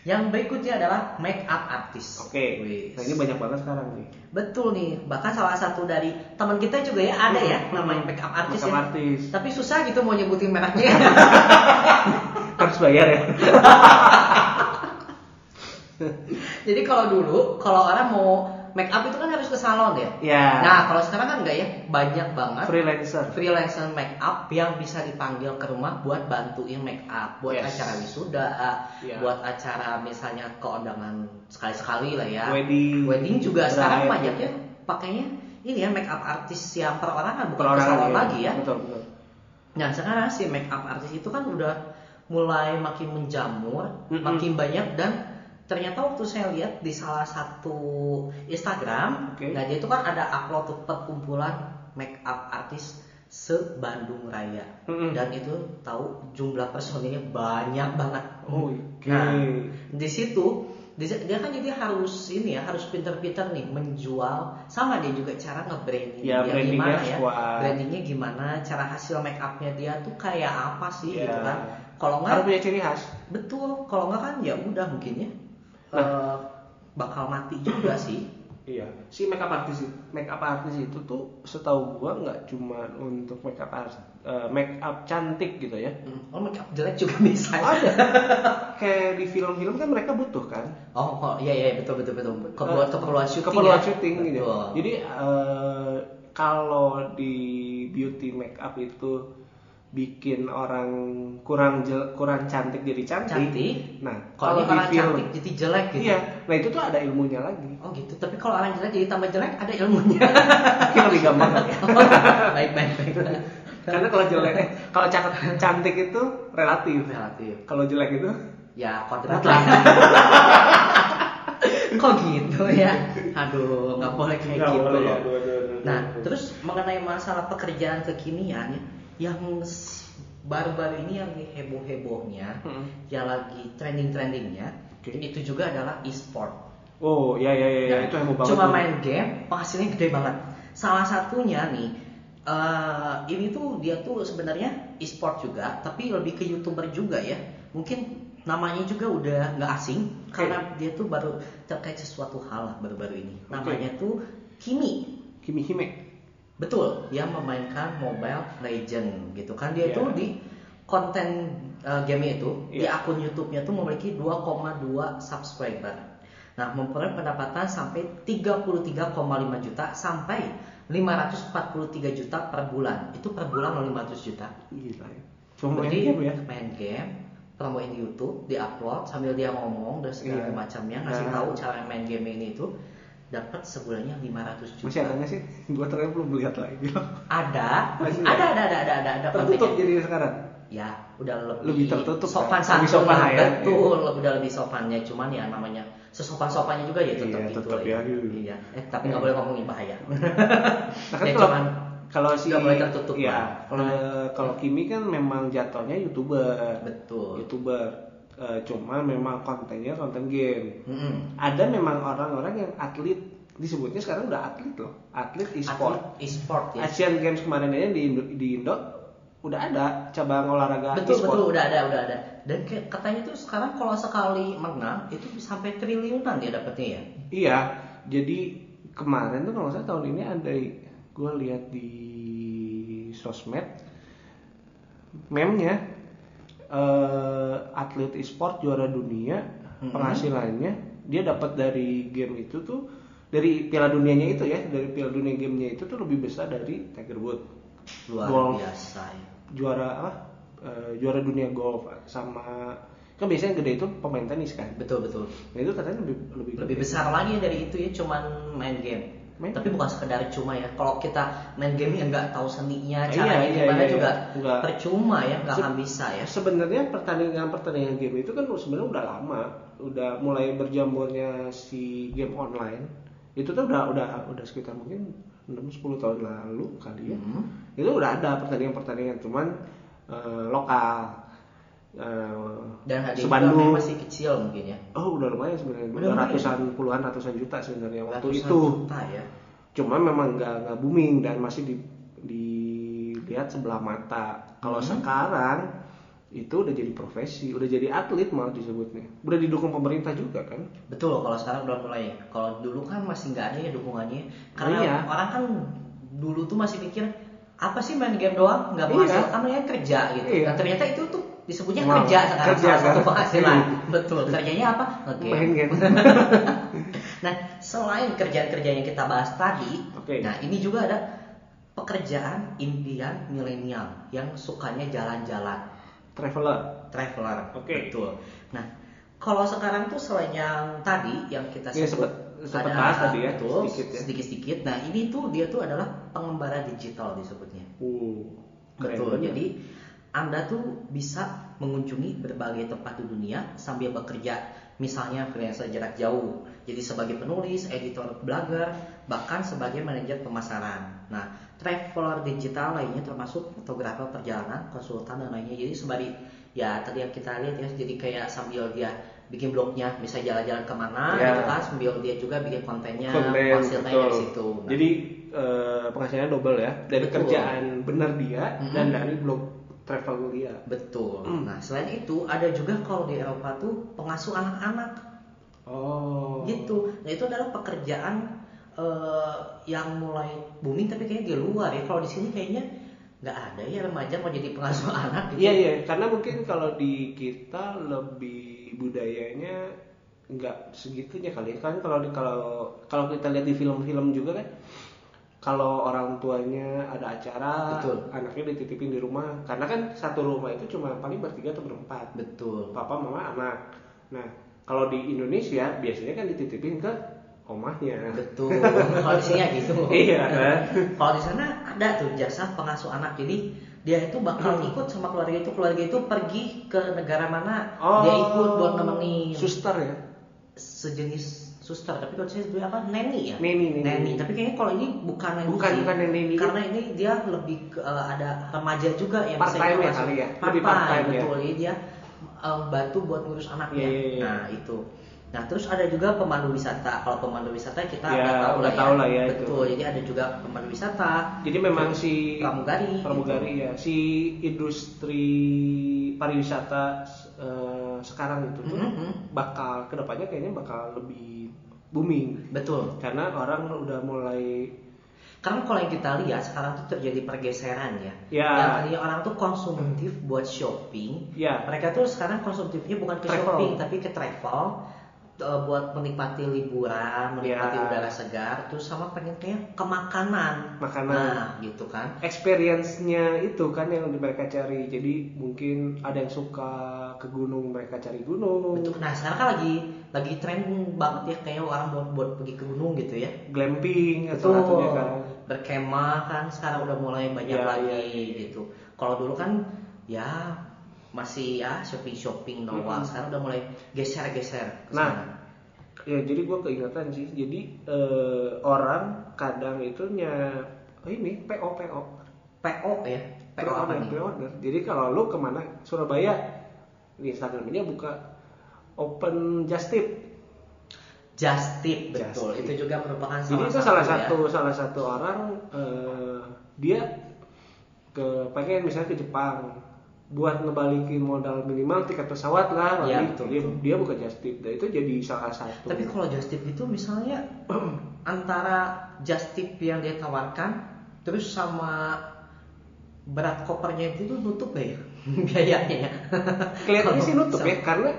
Yang berikutnya adalah make up artist Oke. Wih. Nah ini banyak banget sekarang nih. betul nih bahkan salah satu dari teman kita juga ya ada ya namanya make up artist Makeup ya artist. tapi susah gitu mau nyebutin mereknya Harus bayar ya. Jadi kalau dulu, kalau orang mau make up itu kan harus ke salon ya. Ya. Nah, kalau sekarang kan enggak ya, banyak banget freelancer. freelancer make up yang bisa dipanggil ke rumah buat bantuin make up, buat Yes. acara wisuda, Ya. buat acara misalnya keundangan sekali-sekali lah ya. Wedding. Wedding juga Bride. sekarang banyak ya pakainya ini ya make up artis yang perorangan bukan ke Perorangan, salon ya. lagi ya. Betul betul. Nah sekarang si make up artis itu kan udah mulai makin menjamur, Mm-mm. makin banyak dan ternyata waktu saya lihat di salah satu Instagram, Oke. nah dia itu kan ada upload perkumpulan make up artis se Bandung Raya Mm-mm. dan itu tahu jumlah personilnya banyak banget. Oh, oke. Nah di situ di- dia kan jadi harus ini ya harus pinter-pinter nih menjual sama dia juga cara nge-branding Ya, dia brandingnya gimana ya kuat. brandingnya gimana cara hasil make upnya dia tuh kayak apa sih Ya. gitu kan kalau Harus nggak punya ciri khas. betul kalau nggak kan ya udah mungkin ya Nah. bakal mati juga sih Iya. Si makeup artist makeup artist itu tuh setahu gua nggak cuma untuk makeup artist, eh, make up cantik gitu ya. Hmm, oh make up jelek juga bisa Ada. Kayak di film-film kan mereka butuh kan. oh kok iya iya betul betul betul keperluan keperluan syuting keperluan ya? syuting gitu. Jadi eh, kalau di beauty makeup itu bikin orang kurang jel- kurang cantik jadi cantik. cantik. Nah, kalau orang film cantik jadi jelek gitu. Iya, nah itu tuh ada ilmunya lagi. oh gitu. Tapi kalau orang jelek jadi tambah jelek ada ilmunya. Mungkin lebih gampang. Ya. baik baik baik. Karena kalau jelek, kalau cakep cantik itu relatif. relatif. Kalau jelek itu? Ya kodrat lah. Kok gitu ya? Aduh nggak boleh kayak Nggak gitu boleh ya. loh nah terus mengenai masalah pekerjaan kekinian yang baru-baru ini yang heboh hebohnya Mm-mm. yang lagi trending trendingnya Oke. itu juga adalah e-sport Oh, ya ya ya, ya. Nah, itu heboh banget. cuma tuh. main game penghasilnya gede banget salah satunya nih eh, ini tuh dia tuh sebenarnya e-sport juga tapi lebih ke youtuber juga ya mungkin namanya juga udah nggak asing Oke. karena dia tuh baru terkait sesuatu hal lah baru-baru ini Oke. namanya tuh Kimi Kimi Hime. Betul dia memainkan Mobile Legend gitu kan dia Iya. tuh di konten eh, game itu di Iya. akun YouTube-nya tuh memiliki 2,2 subscriber. Nah, memperoleh pendapatan sampai 33,5 juta sampai 543 juta per bulan. Itu per bulan loh 500 juta. Gila ya. Cuma main Jadi game ya. main game, promoin di YouTube, di-upload sambil dia ngomong dan segala Iya. macamnya ngasih Nah. tahu cara main game ini itu dapat sebulannya 500 juta. Masih ada nggak sih? Gua ternyata belum lihat lagi. Ada, Masih ada, ada? ada, ada, ada, ada, ada Tertutup jadi sekarang. ya udah lebih, Lebih tertutup sopan kan? Lebih santun sopan lah, ya. betul udah lebih sopannya cuman ya namanya sesopan sopannya juga ya tetap Iya, gitu tetap lah ya. iya eh tapi nggak boleh ngomongin bahaya Nah kan Ya, kalau cuman kalau si boleh tertutup ya, lah. kalau kalau Kimi kan memang jatuhnya youtuber, betul youtuber. Eh, cuma memang kontennya konten game. Mm-mm. Ada memang orang-orang yang atlet disebutnya sekarang udah atlet loh, atlet e-sport. Atlet e-sport ya Asian Games kemarin aja di Indo, di Indo udah ada cabang olahraga betul e-sport. betul udah ada udah ada dan katanya tuh sekarang kalau sekali menang itu bisa sampai triliunan dia dapetnya ya Iya, jadi kemarin tuh kalau salah tahun ini ada gue lihat di sosmed memnya eh, atlet e-sport juara dunia Mhm. penghasilannya dia dapat dari game itu tuh dari Piala Dunianya itu ya dari Piala Dunia gamenya itu tuh lebih besar dari Tiger Woods luar Golf. biasa ya juara apa Eh, juara dunia golf sama kan biasanya yang gede itu pemain tenis kan betul betul nah itu katanya lebih lebih lebih gede. besar lagi dari itu ya cuman main game Main. Tapi bukan sekedar cuma ya. Kalau kita main game yang nggak tahu seninya Iya, caranya iya, gimana iya, juga iya. Nggak. percuma ya nggak akan bisa ya. sebenarnya pertandingan pertandingan game itu kan sebenarnya udah lama. Udah mulai berjamurnya si game online. Itu tuh udah udah udah sekitar mungkin 6-10 tahun lalu kali ya. Hmm. itu udah ada pertandingan-pertandingan cuman eh, lokal Eh, dan hadiah sebandung masih kecil mungkin ya? Oh udah lumayan sebenarnya. Udah udah ratusan puluhan ratusan juta sebenarnya waktu Ratusan itu. juta ya? Cuma memang nggak nggak booming dan masih di, dilihat sebelah mata. Kalau Hmm. sekarang itu udah jadi profesi udah jadi atlet malah disebutnya. Udah didukung pemerintah juga kan? Betul kalau sekarang udah mulai. Kalau dulu kan masih nggak ada ya dukungannya. Karena Iya. orang kan dulu tuh masih mikir apa sih main game doang? Nggak Iya. menghasilkan ya kerja gitu. Iya. dan ternyata itu tuh disebutnya Wow, kerja sekarang kerja, salah satu penghasilan Iya. betul kerjanya apa main game Nah, selain kerjaan-kerjaan yang kita bahas tadi, Oke. nah ini juga ada pekerjaan impian milenial yang sukanya jalan-jalan, traveler traveler. Oke. Betul. Nah, kalau sekarang tuh selain yang tadi yang kita Ya, sebut sempet- sempet bahas tadi ya, betul, sedikit ya. sedikit-sedikit. Nah, ini tuh dia tuh adalah pengembara digital disebutnya. uh Betul. Jadi Anda tuh bisa mengunjungi berbagai tempat di dunia sambil bekerja. Misalnya freelancer jarak jauh. Jadi sebagai penulis, editor, blogger, bahkan sebagai manajer pemasaran. Nah, traveler digital lainnya termasuk fotografer perjalanan, konsultan dan lainnya. Jadi sembari ya tadi yang kita lihat ya, jadi kayak sambil dia bikin blognya, bisa jalan-jalan ke mana Ya. gitu kan, sambil dia juga bikin kontennya, konten hasilnya betul. dari situ. Nah, jadi eh, penghasilannya double ya dari Betul. kerjaan bener dia Mhm. dan dari blog travel dia Betul. Hmm. Nah, selain itu ada juga kalau di Eropa tuh pengasuh anak-anak oh gitu. Nah, itu adalah pekerjaan eh, yang mulai booming tapi kayaknya di luar ya. Kalau di sini kayaknya nggak ada ya remaja mau jadi pengasuh anak gitu. Iya iya, karena mungkin kalau di kita lebih budayanya nggak segitunya kali ya. kan kalau kalau kalau kita lihat di film-film juga kan kalau orang tuanya ada acara Betul. anaknya dititipin di rumah karena kan satu rumah itu cuma paling bertiga atau berempat Betul. papa mama anak nah kalau di Indonesia biasanya kan dititipin ke omahnya Betul. Kalau di sini ya gitu. iya kan Kalau di sana ada tuh jasa pengasuh anak. Jadi dia itu bakal Hmm. ikut sama keluarga itu. Keluarga itu pergi ke negara mana oh dia ikut buat nemenin. suster ya sejenis suster tapi kalau saya dulu apa neni ya Neni, neni. tapi kayaknya kalau ini bukan neni Bukan, bukan neni. karena ini dia lebih eh, ada remaja juga yang Part time ya kali ya? part time, part time ya? betul jadi dia eh, bantu buat ngurus anaknya Iya, iya, iya. nah itu nah terus ada juga pemandu wisata kalau pemandu wisata kita Ya, udah tahu udah lah tahu lah ya itu. betul jadi ada juga pemandu wisata Jadi memang si pramugari pramugari ya, si industri pariwisata eh, sekarang itu tuh Mhm. bakal ke depannya kayaknya bakal lebih booming betul karena orang udah mulai Karena kalau yang kita lihat sekarang tuh terjadi pergeseran ya. Ya. Yang tadinya orang tuh konsumtif buat shopping. ya Mereka tuh sekarang konsumtifnya bukan ke Travel. shopping tapi ke travel eh, buat menikmati liburan, menikmati Ya. udara segar, terus sama pengen kayak ke makanan. Makanan. Nah, gitu kan. experience-nya itu kan yang mereka cari. Jadi mungkin ada yang suka ke gunung mereka cari gunung. Betul. Nah, sekarang kan lagi lagi tren banget ya kayak orang buat buat pergi ke gunung gitu ya. Glamping atau satunya kan. Berkemah kan sekarang udah mulai banyak Ya, lagi ya, gitu. Kalau dulu kan ya masih ya shopping shopping doang. Mm-mm. Sekarang udah mulai geser geser Nah. Ya jadi gue keingetan sih. Jadi eh, orang kadang itu nya oh ini PO PO PO ya. PO apa pre-order, nih? pre-order. Jadi kalau lu ke mana Surabaya di Instagramnya buka open just tip. Just tip Just betul. tip. Itu juga merupakan Jadi salah itu salah ya. satu salah satu orang eh, dia ke pengen misalnya ke Jepang buat ngebalikin modal minimal tiket pesawat lah balik. betul, dia, dia buka just tip. Nah, itu jadi salah satu. Tapi kalau just tip itu misalnya antara just tip yang dia tawarkan terus sama berat kopernya itu tuh nutup ya biayanya ya? kelihatannya sih nutup sama- ya karena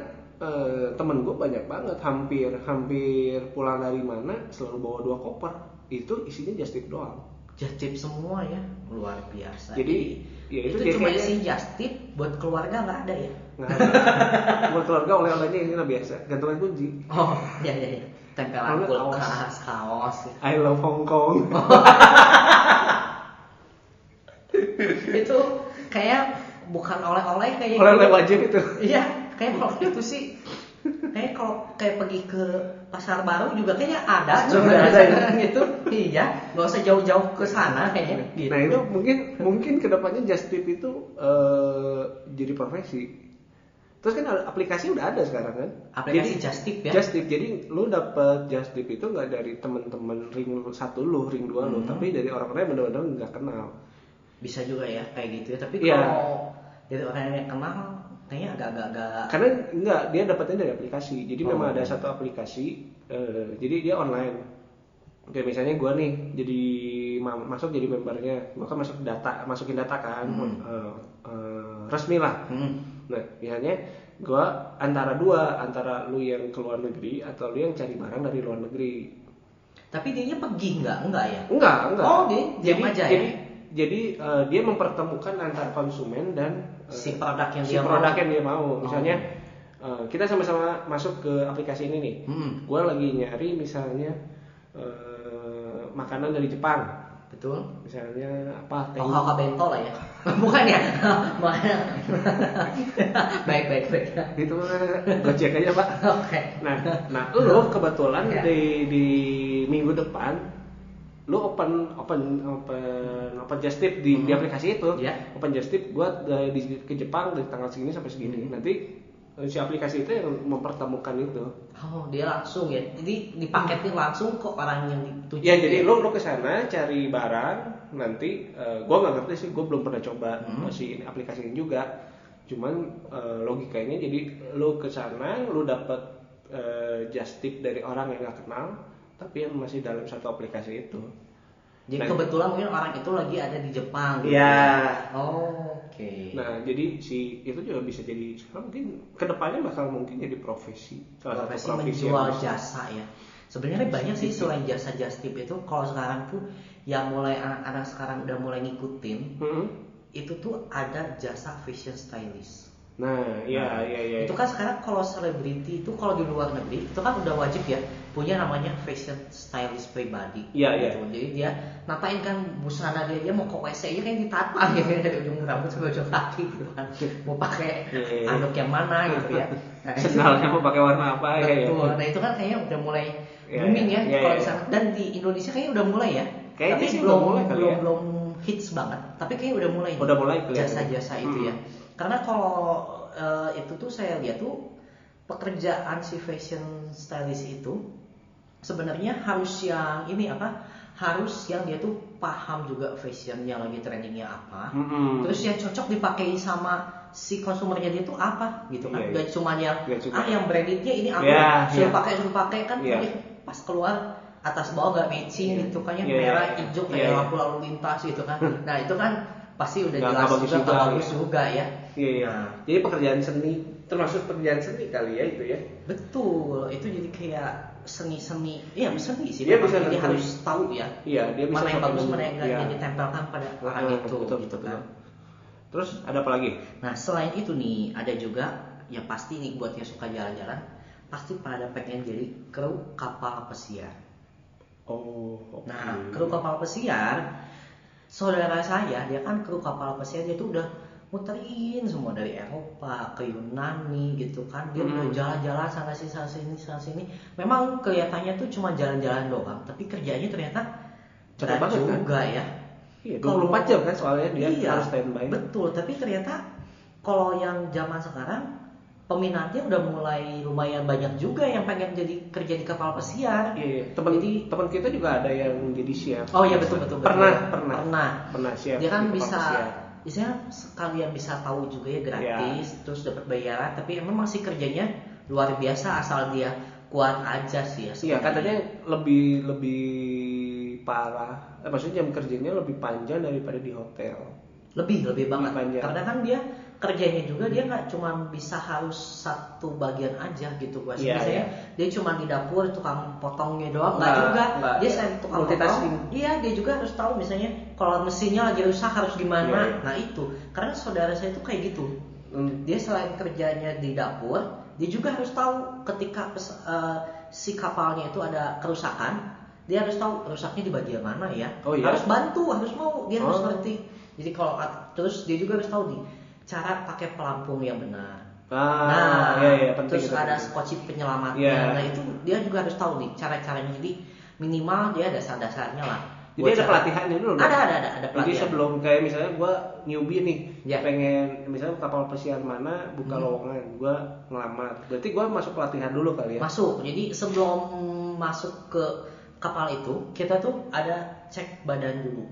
eh, temen gue banyak banget hampir hampir pulang dari mana selalu bawa dua koper itu isinya just tip doang just tip semua ya. Luar biasa. Jadi, ya itu itu, cuma isi just tip buat keluarga nggak ada ya? Nggak ada. buat keluarga oleh-olehnya ini lah biasa. Gantungan kunci. Oh iya iya iya. Tempelan kulkas kaos. I love Hong Kong. Itu kayak bukan oleh-oleh kayak oleh-oleh gitu. wajib itu. Iya, kayak kalau itu sih kayak kalau kayak pergi ke pasar baru juga kayaknya ada ada ya? gitu. Iya, nggak usah jauh-jauh ke sana kayaknya gitu. nah itu mungkin mungkin ke depannya just tip itu eh, jadi profesi terus kan aplikasi udah ada sekarang kan Aplikasi Just Tip ya? just tip jadi lu dapet just tip itu nggak dari temen-temen ring satu lu ring dua lu Hmm. tapi dari orang-orang yang benar-benar nggak kenal Bisa juga ya kayak gitu ya. Tapi Iya. kalau dari orang yang kenal kayaknya agak-agak karena enggak dia dapatnya dari aplikasi jadi Oh. memang ada satu aplikasi eh, jadi dia online kayak misalnya gua nih jadi ma- masuk jadi membernya gua kan masuk data masukin data kan Hmm. eh, eh, resmi lah hmm, nah misalnya gua antara dua antara lu yang ke luar negeri atau lu yang cari barang dari luar negeri tapi dia pergi nggak? Enggak ya? enggak enggak Oh, dia diam jadi aja ya? Jadi eh, dia mempertemukan antara konsumen dan eh, Si produk yang si dia produk mau. yang dia mau misalnya eh, kita sama-sama masuk ke aplikasi ini nih Hmm, gue lagi nyari misalnya eh, makanan dari Jepang betul. misalnya apa teh Oh, bento lah ya. Bukan ya? Makanya. baik, baik, baik. itu gojek aja pak Oke. nah nah lu kebetulan Ya. di di minggu depan lu open open open open just tip di, di Hmm. aplikasi itu Ya. open just tip buat eh, di, ke Jepang dari tanggal segini sampai segini Hmm. nanti eh, si aplikasi itu yang mempertemukan itu Oh, dia langsung ya. Jadi dipaketin langsung ke orang yang dituju. Ya jadi lu lu ke sana cari barang nanti eh, gua nggak ngerti sih gua belum pernah coba Hmm. si aplikasi ini juga cuman eh, logikanya jadi lu ke sana lu dapat eh, just tip dari orang yang nggak kenal tapi yang masih dalam satu aplikasi itu Jadi Nah. kebetulan mungkin orang itu lagi ada di Jepang. gitu ya. Oh, Oke. nah jadi si itu juga bisa jadi mungkin ke depannya bakal mungkin jadi profesi salah profesi satu profesi menjual jasa ya. Sebenarnya banyak sih selain jasa just tip itu kalau sekarang tuh yang mulai anak-anak sekarang udah mulai ngikutin Mm-mm. itu tuh ada jasa fashion stylist. Nah iya iya iya Itu kan sekarang kalau selebriti itu kalau di luar negeri itu kan udah wajib ya punya namanya fashion stylist pribadi. Iya, iya. gitu. Jadi dia natain kan busana dia dia mau ke WC nya kan ditatang ya dari ujung rambut sampai ujung kaki gitu kan. Mau pakai Iya, iya. anduk yang mana gitu ya. Nah, mau pakai warna apa ya ya Betul. Nah itu kan kayaknya udah mulai Iya, booming iya. ya Iya, kalau iya. di sana. Dan di Indonesia kayaknya udah mulai ya. Kayaknya tapi sih belum mulai kali belum ya. belum hits banget. Tapi kayaknya udah mulai. Udah mulai kelihatan. Jasa-jasa itu Hmm. ya. Karena kalau eh, itu tuh saya lihat tuh pekerjaan si fashion stylist itu sebenarnya harus yang ini apa? Harus yang dia tuh paham juga fashion yang lagi trendingnya apa. Mm-mm. Terus yang cocok dipakai sama si konsumernya dia tuh apa gitu kan? Iya, iya. Gak cuma yang Gak cuma- ah yang brandednya ini aku Iya, suruh iya. pakai suruh pakai kan nanti pas keluar atas bawah nggak matching Iya. gitu kan yang Iya, iya, merah hijau kayak iya. lampu lalu lintas gitu kan. Nah itu kan pasti udah Nggak- jelas bagus juga juga, nggak bagus juga ya. Iya, iya. Nah, Jadi pekerjaan seni termasuk pekerjaan seni kali ya itu ya. betul itu jadi kayak seni-seni iya seni sih Dia bisa jadi nentuin. harus tahu ya Iya, dia bisa mana yang bagus mana yang enggak Iya. yang ditempelkan pada orang Ah, itu betul, gitu betul. kan. Terus ada apa lagi? Nah selain itu nih ada juga yang pasti nih buat yang suka jalan-jalan pasti pada pengen jadi kru kapal pesiar. Oh, oke. Nah kru kapal pesiar saudara saya dia kan kru kapal pesiar dia tuh udah muterin semua dari Eropa ke Yunani gitu kan dia udah Hmm. jalan-jalan sana sini sana sini sana sini memang kelihatannya tuh cuma jalan-jalan doang tapi kerjanya ternyata berat banget, kan? juga ya Iya, Kalau- 24 jam kan soalnya dia iya, harus standby. Betul, tapi ternyata kalau yang zaman sekarang peminatnya udah mulai lumayan banyak juga yang pengen jadi kerja di kapal pesiar. Iya, iya. Teman Jadi- teman kita juga ada yang jadi chef. Oh iya betul betul. betul. Pernah, pernah. Pernah. Pernah chef. Dia kan di kapal bisa pesiar. Biasanya sekalian bisa tahu juga ya gratis, Iya. terus dapat bayaran, tapi emang masih kerjanya luar biasa asal dia kuat aja sih ya. Iya, katanya lebih lebih parah. Eh, maksudnya jam kerjanya lebih panjang daripada di hotel. lebih lebih banget panjang. karena kan dia kerjanya juga dia nggak cuma bisa harus satu bagian aja gitu gua Iya, biasanya iya. dia cuma di dapur tukang potongnya doang nggak juga nggak. dia selain tukang potong iya dia juga harus tahu misalnya kalau mesinnya lagi rusak harus gimana Iya, iya. nah itu karena saudara saya itu kayak gitu Hmm. dia selain kerjanya di dapur dia juga harus tahu ketika eh, si kapalnya itu ada kerusakan dia harus tahu rusaknya di bagian mana ya Oh, iya? harus bantu harus mau dia harus Oh. ngerti jadi kalau terus dia juga harus tahu nih cara pakai pelampung yang benar Ah, nah iya iya penting. terus itu. ada skoci penyelamatnya Iya. nah itu dia juga harus tahu nih cara-caranya jadi minimal dia dasar-dasarnya lah Jadi ada cara- pelatihannya dulu. dong? ada ada ada ada Jadi pelatihan sebelum kayak misalnya gua newbie nih, Ya. pengen misalnya kapal pesiar mana buka Hmm. lowongan, gua ngelamar. Berarti gua masuk pelatihan dulu kali ya. masuk jadi sebelum masuk ke kapal itu kita tuh ada cek badan dulu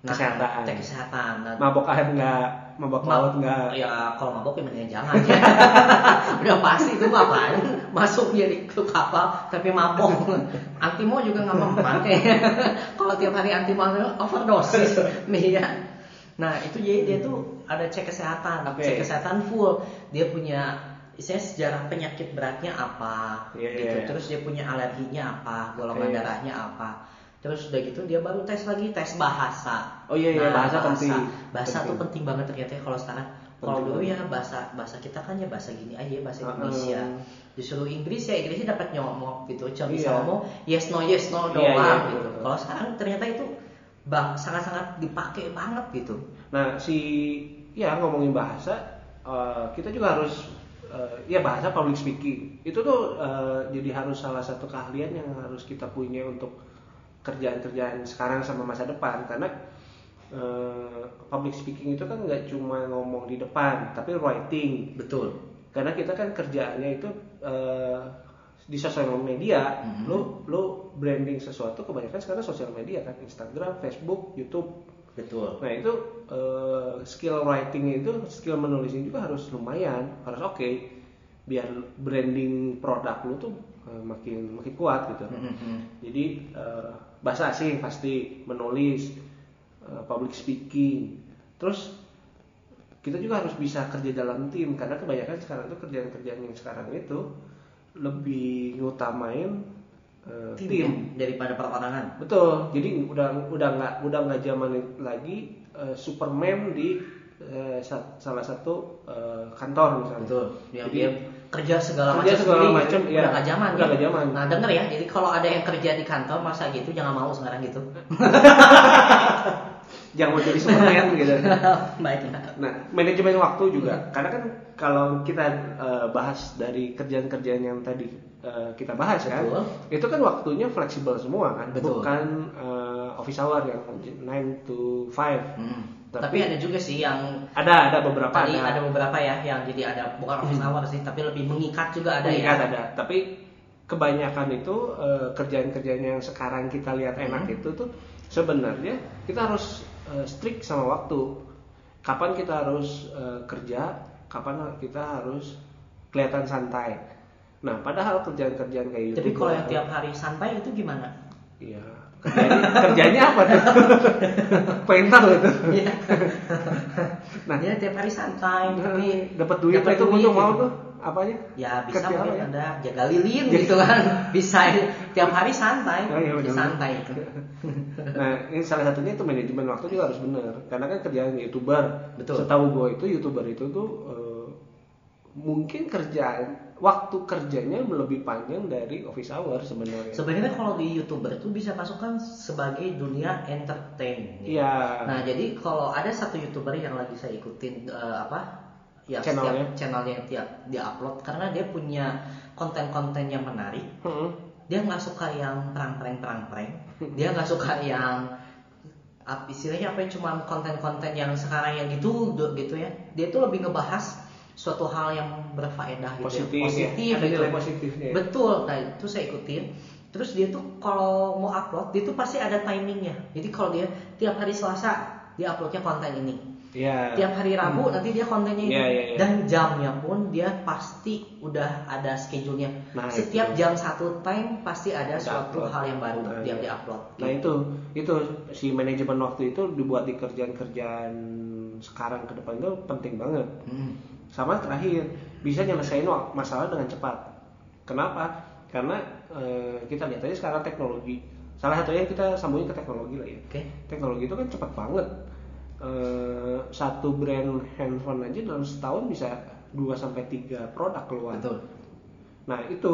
Kesehatan. cek kesehatan nah, Mabok air enggak, mabok ma- laut enggak. ya kalau mabok ya mendingan jangan ya udah pasti itu ngapain? Masuk jadi ke kapal tapi mabok. Antimo juga nggak mempan kalau tiap hari antimo overdosis. Nih ya nah itu jadi dia tuh ada cek kesehatan. Oke. cek kesehatan full. Dia punya istilahnya sejarah penyakit beratnya apa Iya, gitu. iya, iya. terus dia punya alerginya apa golongan Oke. darahnya apa terus udah gitu dia baru tes lagi tes bahasa Oh iya iya Nah, bahasa, penting. bahasa tuh Penting. penting banget ternyata ya kalau sekarang kalau Penting dulu ya bahasa bahasa kita kan ya bahasa gini aja bahasa. Indonesia disuruh Inggris ya Inggrisnya dapat nyomok gitu cuma bisa Iya. ngomong yes no yes no Iya, doang iya, gitu betul. kalau sekarang ternyata itu bang sangat-sangat dipakai banget gitu Nah, si ya ngomongin bahasa, eh, kita juga harus eh, ya bahasa public speaking. Itu tuh eh, jadi harus salah satu keahlian yang harus kita punya untuk kerjaan-kerjaan sekarang sama masa depan karena eh, public speaking itu kan nggak cuma ngomong di depan, tapi writing. betul Karena kita kan kerjaannya itu eh, di sosial media, Mhm. lo lo branding sesuatu kebanyakan sekarang sosial media kan, Instagram, Facebook, YouTube. betul Nah itu eh, skill writing itu, skill menulisnya juga harus lumayan, harus oke, biar branding produk lu tuh eh, makin makin kuat gitu. Mhm. Jadi eh, bahasa asing pasti menulis, eh, public speaking, terus kita juga harus bisa kerja dalam tim karena kebanyakan sekarang tuh kerjaan-kerjaan yang sekarang itu lebih ngutamain eh, tim, tim. ya, daripada perorangan Betul. Jadi udah udah nggak udah nggak zaman lagi eh, Superman di eh, sa- salah satu eh, kantor misalnya. betul yang Jadi dia kerja segala kerja macam segala sendiri, macam, iya. udah gak zaman Udah ya nggak zaman. nah denger ya jadi kalau ada yang kerja di kantor masa gitu jangan mau sekarang gitu jangan mau jadi Superman gitu. baik ya Nah, manajemen waktu juga. Hmm. Karena kan kalau kita eh, bahas dari kerjaan-kerjaan yang tadi eh, kita bahas kan, Betul. itu kan waktunya fleksibel semua kan, Betul. bukan eh, office hour yang 9 to 5. Hmm. Tapi- Tapi, ada juga sih yang Ada ada beberapa tadi ada. ada beberapa ya yang jadi ada bukan office hour sih tapi lebih mengikat juga ada Mengikat ya. ada. Tapi kebanyakan itu eh, kerjaan-kerjaan yang sekarang kita lihat enak Hmm. itu tuh sebenarnya kita harus eh, strict sama waktu. Kapan kita harus eh, kerja, kapan kita harus kelihatan santai. Nah, padahal kerjaan-kerjaan kayak Tapi gitu. kalau yang tiap hari santai itu gimana? Iya. Kerjanya, kerjanya apa tuh? Pengen tahu itu. Iya. Nah, Dia tiap hari santai tapi dapat duit dapat itu duit untuk mau tuh apanya? Ya bisa Kerja mungkin ya? Anda jaga lilin gitu kan. Bisa tiap hari santai. Oh, iya, benar. santai itu. Nah, ini salah satunya itu manajemen waktu juga harus benar. Karena kan kerjaan youtuber, Betul. setahu gue itu youtuber itu tuh eh, mungkin kerjaan waktu kerjanya lebih panjang dari office hour sebenarnya. Sebenarnya kalau di youtuber itu bisa masukkan sebagai dunia entertain. Iya. Nah jadi kalau ada satu youtuber yang lagi saya ikutin eh, apa ya Channelnya. setiap channelnya yang tiap dia upload karena dia punya konten-konten yang menarik. Mm-mm. Dia nggak suka yang perang-perang perang-perang. Hmm. Dia nggak suka yang istilahnya apa ya cuma konten-konten yang sekarang yang gitu gitu ya. Dia tuh lebih ngebahas suatu hal yang berfaedah gitu Positif, ya. ya. positif Ada gitu. nilai positifnya ya. Betul, nah itu saya ikutin. Terus dia tuh kalau mau upload, dia tuh pasti ada timingnya. Jadi kalau dia tiap hari Selasa dia uploadnya konten ini, Iya. tiap hari Rabu nanti dia kontennya ini, Iya, iya, iya. dan jamnya pun dia pasti udah ada schedule-nya. Nah, Setiap itu. jam satu time pasti ada suatu upload. hal yang baru Nah, iya. dia upload. Nah itu itu si manajemen waktu itu dibuat di kerjaan-kerjaan sekarang ke depan itu penting banget. Hmm. Sama terakhir bisa nyelesain masalah dengan cepat. Kenapa? Karena eh, kita lihat aja sekarang teknologi. Salah satunya kita sambungin ke teknologi lah ya. Oke. Teknologi itu kan cepat banget. Eh, satu brand handphone aja dalam setahun bisa 2 sampai 3 produk keluar. Betul. Nah itu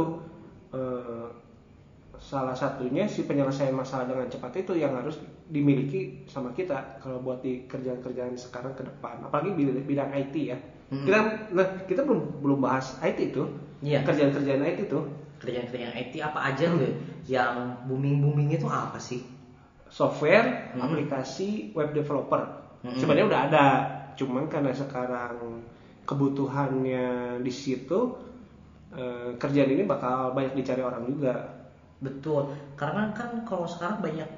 eh, salah satunya si penyelesaian masalah dengan cepat itu yang harus dimiliki sama kita kalau buat di kerjaan-kerjaan sekarang ke depan, apalagi bidang IT ya. Mm-mm. Kita, nah kita belum belum bahas IT itu, Iya. kerjaan-kerjaan IT itu, Kerjaan-kerjaan IT apa aja tuh yang booming-booming itu apa sih? software, Mm-mm. aplikasi, web developer. Mm-mm. Sebenarnya udah ada, cuman karena sekarang kebutuhannya di situ, eh, kerjaan ini bakal banyak dicari orang juga. Betul. Karena kan kalau sekarang banyak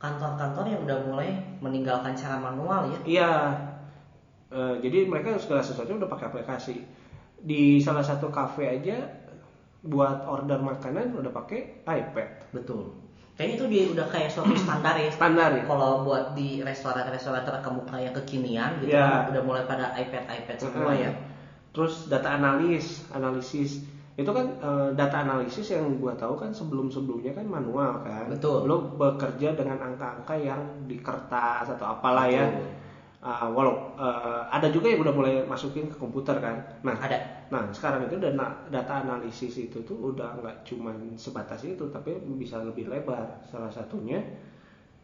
kantor-kantor yang udah mulai meninggalkan cara manual ya. Iya. Eh, jadi mereka segala sesuatu udah pakai aplikasi. Di salah satu cafe aja buat order makanan udah pakai iPad. Betul. Kayaknya itu dia udah kayak suatu standar ya. Standar ya. Kalau buat di restoran-restoran terkemuka yang kekinian gitu Ya. kan udah mulai pada iPad iPad semua Heeh. ya. Terus data analis, analisis. Itu kan eh, data analisis yang gua tahu kan sebelum-sebelumnya kan manual kan. Betul. Lo bekerja dengan angka-angka yang di kertas atau apalah ya. Ah, walau eh, ada juga yang udah mulai masukin ke komputer kan. Nah, Ada. Nah, sekarang itu dana, data analisis itu tuh udah nggak cuman sebatas itu, tapi bisa lebih lebar. Salah satunya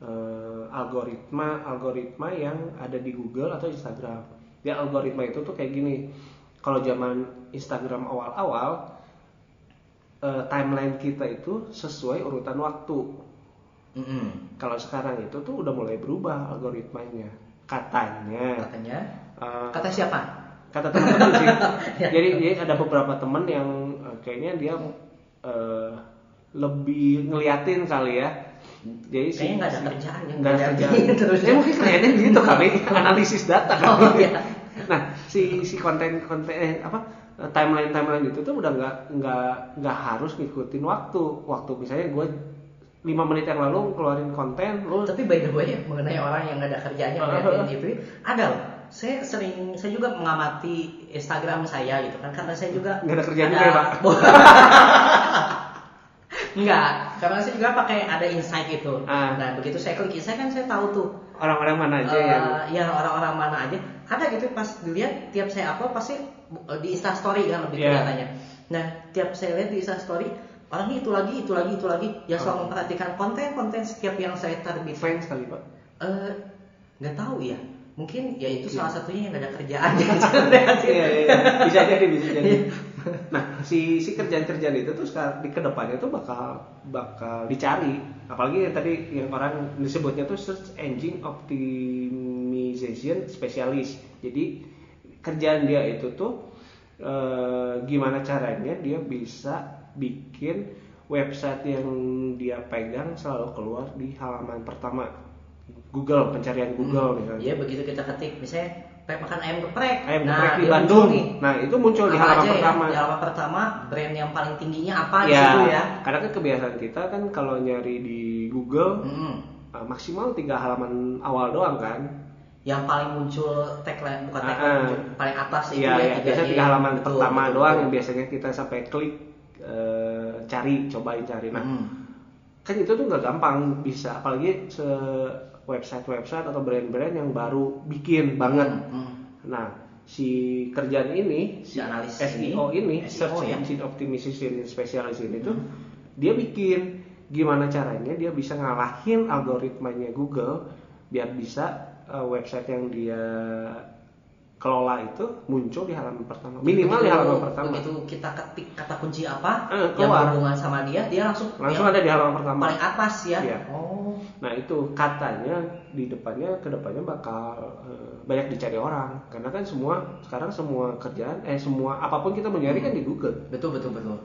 eh, algoritma algoritma yang ada di Google atau Instagram. Ya algoritma itu tuh kayak gini. Kalau zaman Instagram awal-awal eh, timeline kita itu sesuai urutan waktu. Mm-mm. Kalau sekarang itu tuh udah mulai berubah algoritmanya. Katanya. Katanya. eh, Kata siapa? kata teman-teman sih. Ya. Jadi jadi ada beberapa teman yang eh, kayaknya dia eh, lebih ngeliatin kali ya. Jadi si- Kayaknya nggak ada kerjaan ya, nggak ada kerjaan. terus. Ya mungkin kayaknya gitu kali analisis data kan. Oh, iya. Nah si si konten konten eh, apa timeline timeline itu tuh udah nggak nggak nggak harus ngikutin waktu. Waktu misalnya gue lima menit yang lalu keluarin konten, lu Tapi by the way mengenai orang yang nggak ada kerjanya ngeliatin itu ada loh. Saya sering saya juga mengamati Instagram saya gitu kan karena saya juga Nggak ada kerjaan juga ya, Pak? Enggak, karena saya juga pakai ada insight itu. Ah. Nah, begitu saya klik insight kan saya tahu tuh orang-orang mana aja eh, yang ya orang-orang mana aja. Ada gitu pas dilihat tiap saya upload pasti eh, di Insta story kan lebih Iya. kelihatannya. Nah, tiap saya lihat di Insta story orangnya itu lagi, itu lagi, itu lagi. Ya selalu Oh. memperhatikan konten-konten setiap yang saya terbit. fans kali pak. Eh, nggak tahu ya. Mungkin ya itu Mungkin. salah satunya yang ada kerjaan ya. Iya, iya, iya. bisa jadi bisa jadi. Nah si si kerjaan-kerjaan itu tuh sekarang di ke depannya tuh bakal bakal dicari, apalagi yang tadi yang orang disebutnya tuh search engine optimization specialist. Jadi kerjaan dia itu tuh eh, gimana caranya dia bisa bikin website yang dia pegang selalu keluar di halaman pertama Google pencarian Google misalnya. Iya begitu kita ketik misalnya makan ayam geprek. ayam nah, geprek di Bandung. nih. Nah, itu muncul di halaman aja pertama. Ya? Di halaman pertama brand yang paling tingginya apa Ya, situ ya. karena kan kebiasaan kita kan kalau nyari di Google Mm-mm. uh, maksimal tiga halaman awal doang kan. Yang paling muncul tagline bukan tagline ah. muncul paling atas itu Iya, ya. ya, biasanya tiga halaman Betul, pertama betul, doang betul. yang biasanya kita sampai klik uh, cari, cobain cari. Nah, Mm. kan itu tuh nggak gampang bisa, apalagi se website-website atau brand-brand yang baru bikin banget. Mm. Nah, si kerjaan ini, Si analis SEO ini, SEO Search ya. Engine Optimization Specialist ini tuh, Hmm. dia bikin gimana caranya dia bisa ngalahin algoritmanya Google biar bisa uh, website yang dia kelola itu muncul di halaman pertama. Minimal di Begitu- halaman pertama. Begitu kita ketik kata kunci apa Eh, yang berhubungan sama dia, dia langsung Langsung ada di halaman pertama. paling atas ya. Iya. Oh. Nah itu katanya di depannya ke depannya bakal eh, banyak dicari orang karena kan semua sekarang semua kerjaan eh semua apa pun kita mau nyari kan di Google. Betul betul betul.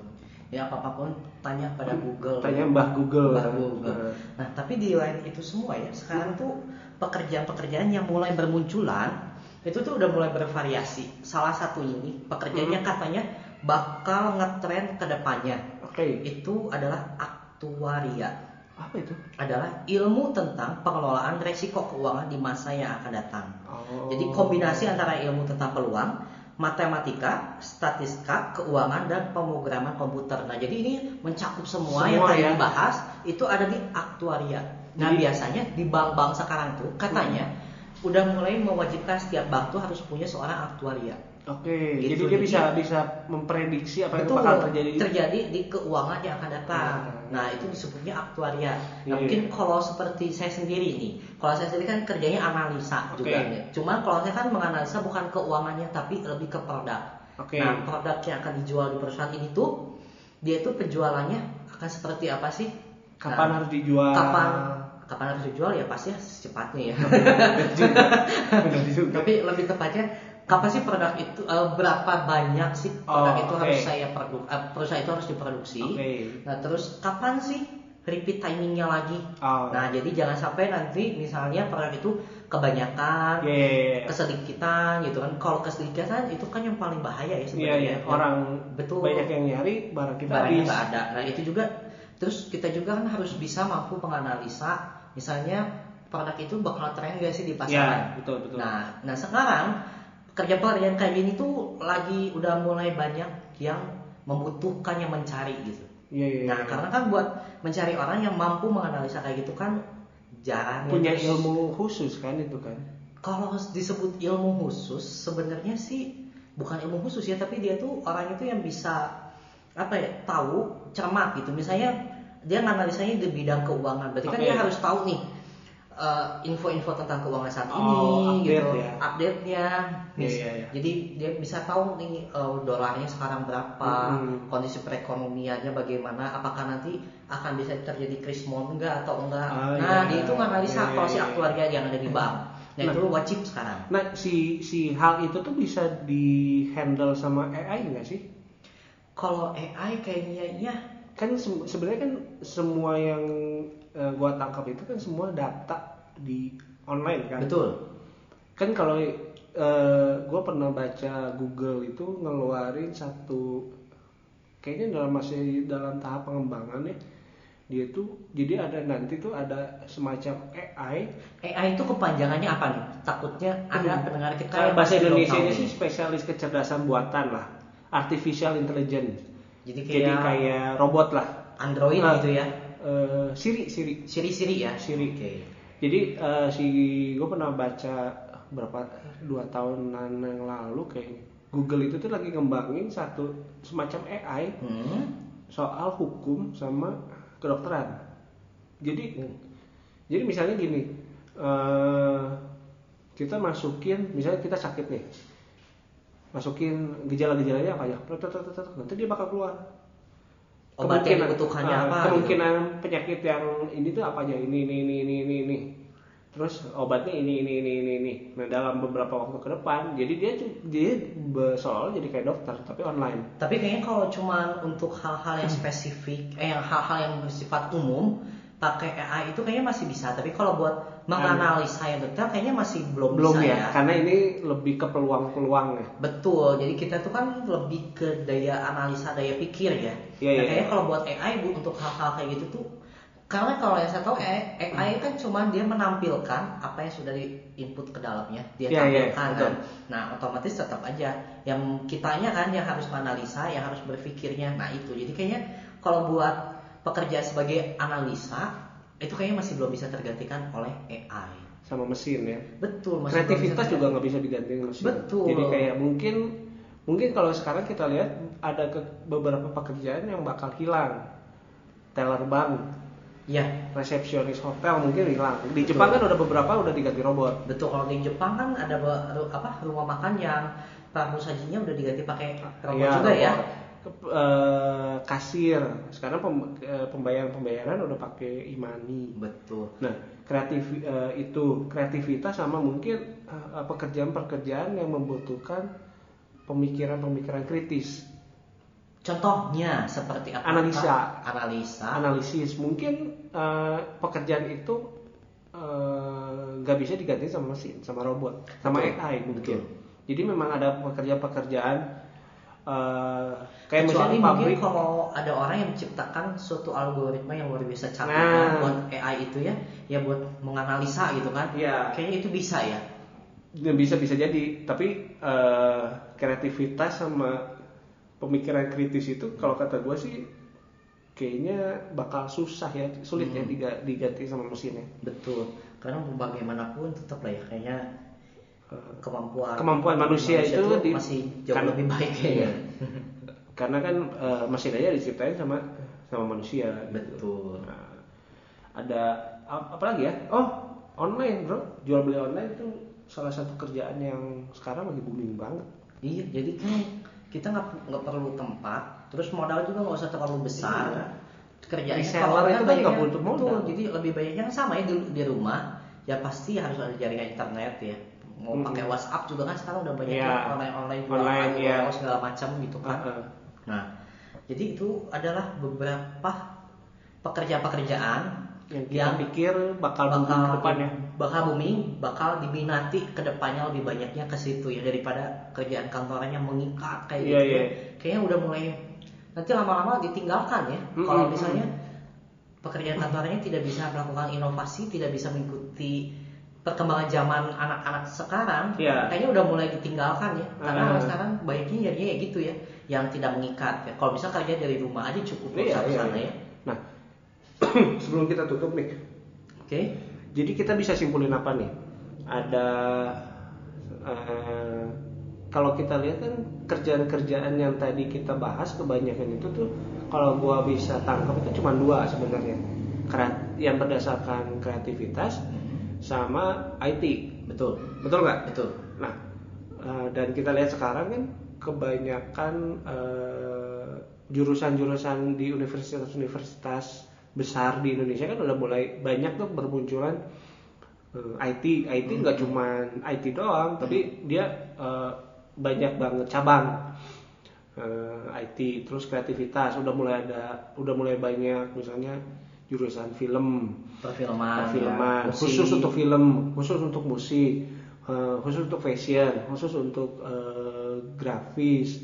Ya apa apa pun tanya pada Google. Tanya Mbah Google. Mbah. Google. Nah, Nah, tapi di lain itu semua ya, sekarang tuh pekerjaan-pekerjaan yang mulai bermunculan itu tuh udah mulai bervariasi. Salah satunya nih pekerjaannya Hmm. katanya bakal ngetren ke depannya. Oke. Itu adalah aktuaria. Apa itu? adalah ilmu tentang pengelolaan resiko keuangan di masa yang akan datang. Oh. Jadi kombinasi antara ilmu tentang peluang, matematika, statistika, keuangan dan pemrograman komputer. Nah, jadi ini mencakup semua, yang Semua tadi ya. dibahas itu ada di aktuaria. Nah, Jadi- biasanya di bank-bank sekarang tuh katanya udah mulai mewajibkan setiap bank tuh harus punya seorang aktuaria. Oke, Gitu, jadi dia jadi- bisa bisa memprediksi apa yang bakal terjadi. terjadi di keuangan yang akan datang. Hmm. Nah, itu disebutnya aktuaria. Iya, Nah, mungkin kalau seperti saya sendiri nih, kalau saya sendiri kan kerjanya analisa Oke. juga. nih. Cuman kalau saya kan menganalisa bukan keuangannya tapi lebih ke produk. Oke. Nah, produk yang akan dijual di perusahaan ini tuh dia tuh penjualannya akan seperti apa sih? Kapan Nah, harus dijual? Kapan kapan harus dijual ya pasti secepatnya ya. Tapi lebih tepatnya kapan sih produk itu eh, berapa banyak sih produk Oh, itu oke. harus saya produk eh, perusahaan itu harus diproduksi. Oke. Nah terus kapan sih repeat timingnya lagi? Oh. Nah jadi jangan sampai nanti misalnya produk itu kebanyakan, Iya, iya, iya. kesedikitan gitu kan. Kalau kesedikitan itu kan yang paling bahaya ya sebenarnya. iya. Yang Orang betul banyak yang nyari, barang kita barangnya habis. ada. Nah itu juga terus kita juga kan harus bisa mampu menganalisa misalnya produk itu bakal tren gak sih di Iya, pasaran. betul, betul. Nah, nah sekarang kerja pekerjaan kayak gini tuh lagi udah mulai banyak yang membutuhkan yang mencari gitu. Iya, iya. Nah, iya. karena kan buat mencari orang yang mampu menganalisa kayak gitu kan jarang. ya. punya Terus ilmu khusus kan itu kan. Kalau disebut ilmu khusus, sebenarnya sih bukan ilmu khusus ya, tapi dia tuh orang itu yang bisa apa ya tahu cermat gitu. Misalnya dia analisanya di bidang keuangan, berarti kan Oke. dia harus tahu nih eh, info-info tentang keuangan saat Oh, ini update gitu, ya. update-nya. Mis- Iya, iya, iya. Jadi dia bisa tahu nih eh, dolarnya sekarang berapa, Mm-mm. kondisi perekonomiannya bagaimana, apakah nanti akan bisa terjadi krismon enggak atau enggak. Ah, nah, iya. dia itu menganalisa Iya, kalau si iya, aktuaria yang ada di bank. Nah, Nah. itu wajib sekarang. Nah, si si hal itu tuh bisa di handle sama AI nggak sih? Kalau AI kayaknya ya Kan se- sebenarnya kan semua yang eh, gua tangkap itu kan semua data di online kan. betul. Kan kalau eh, gua pernah baca Google itu ngeluarin satu kayaknya dalam masih dalam tahap pengembangan ya. Dia tuh jadi ada nanti tuh ada semacam AI AI itu kepanjangannya apa nih? Takutnya ada Hmm. pendengar kita bahasa Indonesia sih spesialis kecerdasan buatan lah, artificial intelligence. Jadi kayak, Jadi kayak robot lah. Android Nah, gitu ya. Eh, Siri, Siri. Siri-siri ya. Siri. Oke. Jadi eh, si gue pernah baca berapa dua tahunan yang lalu kayak Google itu tuh lagi ngembangin satu semacam AI Hmm. soal hukum sama kedokteran. Jadi Hmm. jadi misalnya gini, eh, kita masukin, misalnya kita sakit nih, masukin gejala-gejalanya apa ya, nanti dia bakal keluar. Obat yang dibutuhkannya eh, apa, Kemungkinan penyakit yang ini tuh apa aja, ini, ini, ini, ini, ini, ini. Terus obatnya ini, ini, ini, ini, ini. Nah dalam beberapa waktu ke depan, jadi dia dia be- seolah jadi kayak dokter tapi online. Tapi kayaknya kalau cuma untuk hal-hal yang spesifik, eh yang hal-hal yang bersifat umum, pakai AI itu kayaknya masih bisa. Tapi kalau buat menganalisa yang detail, kayaknya masih belum, Belum bisa ya, karena ini lebih ke peluang-peluang ya. Betul, jadi kita tuh kan lebih ke daya analisa, daya pikir ya. Iya, nah, kayaknya iya. kalau buat AI bu untuk hal-hal kayak gitu tuh, karena kalau yang saya tahu AI, AI kan cuma dia menampilkan apa yang sudah di input ke dalamnya, dia Iya, iya, tampilkan betul. kan. Nah, otomatis tetap aja yang kitanya kan yang harus menganalisa, yang harus berpikirnya. Nah itu, jadi kayaknya kalau buat pekerjaan sebagai analisa itu kayaknya masih belum bisa tergantikan oleh AI. sama mesin ya. Betul, masih Kreativitas juga nggak bisa digantiin mesin. Betul. Jadi kayak mungkin mungkin kalau sekarang kita lihat ada ke, beberapa pekerjaan yang bakal hilang. Teller bank, Ya, resepsionis hotel mungkin hilang. Di Betul. Jepang kan udah beberapa udah diganti robot. Betul kalau di Jepang kan ada apa rumah makan yang pramu sajinya udah diganti pakai robot Iya, juga ya. Ke- eh, kasir. Sekarang pem- eh, pembayaran-pembayaran udah pakai imani. Betul. Nah, kreatif eh, itu kreativitas sama mungkin pekerjaan-pekerjaan yang membutuhkan pemikiran-pemikiran kritis, Contohnya seperti apa? Analisa. Analisa. analisis. Mungkin eh, pekerjaan itu nggak bisa diganti sama mesin, sama robot, sama Betul, AI mungkin. betul. Jadi memang ada pekerjaan-pekerjaan eh, kayak Kecuali misalnya mungkin pabrik kalau ada orang yang menciptakan suatu algoritma yang luar biasa canggih Nah. kan, buat AI itu ya, ya buat menganalisa gitu kan. Iya. Kayaknya itu bisa ya. Ya, bisa bisa jadi tapi eh, kreativitas sama pemikiran kritis itu kalau kata gue sih kayaknya bakal susah ya sulit ya Hmm. diga- diganti sama mesinnya Betul. Karena bagaimanapun tetap lah ya kayaknya kemampuan kemampuan manusia, itu tuh di- masih jauh kan- lebih baik kayaknya. karena kan eh, mesin aja diciptain sama sama manusia gitu. Betul. Nah, ada ap- apa lagi ya oh online bro jual beli online itu salah satu kerjaan yang sekarang lagi booming banget Iya, jadi kan kita nggak nggak perlu tempat, terus modal juga nggak usah terlalu besar. Iya. Reseller kalau itu kan banyaknya- nggak butuh modal. betul, jadi lebih banyak yang sama ya di, di rumah, ya pasti harus ada jaringan internet ya. Mau Mm-mm. pakai WhatsApp juga kan sekarang udah banyak Iya. ya online online Online, iya. segala macam gitu kan. Heeh. Nah, jadi itu adalah beberapa pekerjaan-pekerjaan yang kita pikir bakal booming ke bakal depannya bakal booming, bakal diminati ke depannya lebih banyaknya ke situ ya daripada kerjaan kantoran yang mengikat kayak Iya, gitu. iya. Kayaknya udah mulai nanti lama-lama ditinggalkan ya. Mm-mm, Kalau mm-mm. misalnya pekerjaan kantorannya tidak bisa melakukan inovasi, tidak bisa mengikuti perkembangan zaman anak-anak sekarang, Iya. kayaknya udah mulai ditinggalkan ya. Karena Ah. orang sekarang baiknya jadinya ya gitu ya, yang tidak mengikat ya. Kalau bisa kerja dari rumah aja cukup loh Iya, satu iya, sana iya. ya. nah sebelum kita tutup nih Oke. jadi kita bisa simpulin apa nih ada eh, kalau kita lihat kan kerjaan-kerjaan yang tadi kita bahas kebanyakan itu tuh kalau gua bisa tangkap itu cuma dua sebenarnya yang berdasarkan kreativitas sama IT Betul. betul nggak Betul. Nah, eh, dan kita lihat sekarang kan kebanyakan eh, jurusan-jurusan di universitas-universitas besar di Indonesia kan udah mulai banyak tuh bermunculan eh, IT. IT nggak cuman IT doang, tapi dia eh, banyak banget cabang IT. Terus kreativitas udah mulai ada, udah mulai banyak misalnya jurusan film, Perfilman. perfilman. ya, musik. khusus untuk film khusus untuk musik eh, khusus untuk fashion khusus untuk eh, grafis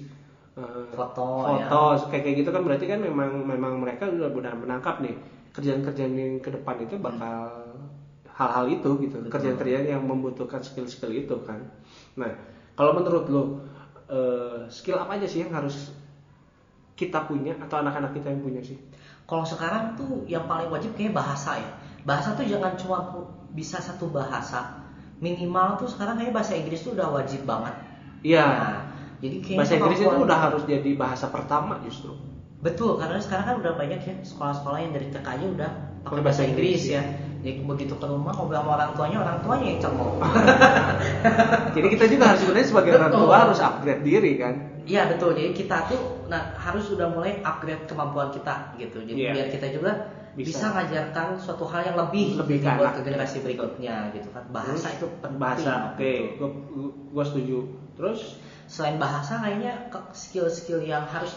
eh, Foto, foto kayak kayak gitu kan berarti kan memang memang mereka udah benar menangkap nih. Kerjaan-kerjaan yang ke depan itu bakal hal-hal itu gitu. Kerjaan-kerjaan yang membutuhkan skill-skill itu kan. Nah kalau menurut lo eh, skill apa aja sih yang harus kita punya atau anak-anak kita yang punya sih Kalau sekarang tuh yang paling wajib kayak bahasa ya. Bahasa tuh jangan cuma bisa satu bahasa. Minimal tuh sekarang kayak bahasa Inggris tuh udah wajib banget. Iya Nah, jadi kayak bahasa Inggris itu udah harus jadi bahasa pertama justru Betul, karena sekarang kan udah banyak ya sekolah-sekolah yang dari TK aja udah pakai bahasa bahasa Inggris Inggris, ya. Jadi begitu ke rumah ngobrol sama orang tuanya, orang tuanya yang cengok. Jadi kita juga harus sebenarnya sebagai orang tua harus upgrade diri kan. Iya betul, jadi kita tuh nah, harus sudah mulai upgrade kemampuan kita gitu. Jadi Iya. biar kita juga Bisa. bisa. ngajarkan suatu hal yang lebih, Lebih gitu buat ke generasi berikutnya gitu kan. Bahasa Terus, itu penting. bahasa. Oke, gitu. gua, gua setuju. Terus Selain bahasa kayaknya skill-skill yang harus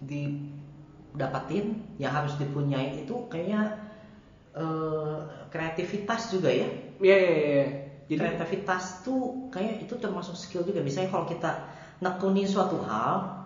didapatin, yang harus dipunyain itu kayaknya eh, kreativitas juga ya. ya ya ya. Jadi kreativitas tuh kayak itu termasuk skill juga misalnya kalau kita nekunin suatu hal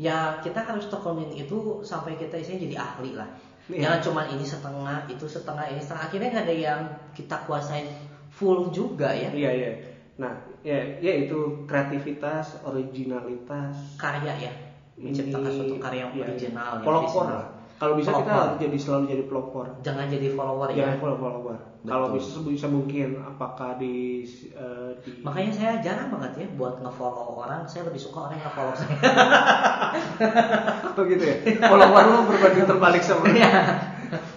ya kita harus tekunin itu sampai kita isinya jadi ahli lah. Iya. jangan cuma ini setengah itu setengah ini setengah. Akhirnya nggak ada yang kita kuasain full juga ya. Iya iya. Nah, ya ya itu kreativitas, originalitas, karya ya. Menciptakan suatu karya yang iya, original yang pelopor lah. Kalau bisa kita Pelopor. harus jadi selalu jadi pelopor. jangan jadi follower ya Jangan follow follower. Kalau bisa sebisa mungkin apakah di eh, di makanya saya jarang banget ya buat ngefollow orang saya lebih suka orang yang ngefollow saya Oh gitu ya. Follower lo berbanding terbalik sama Iya.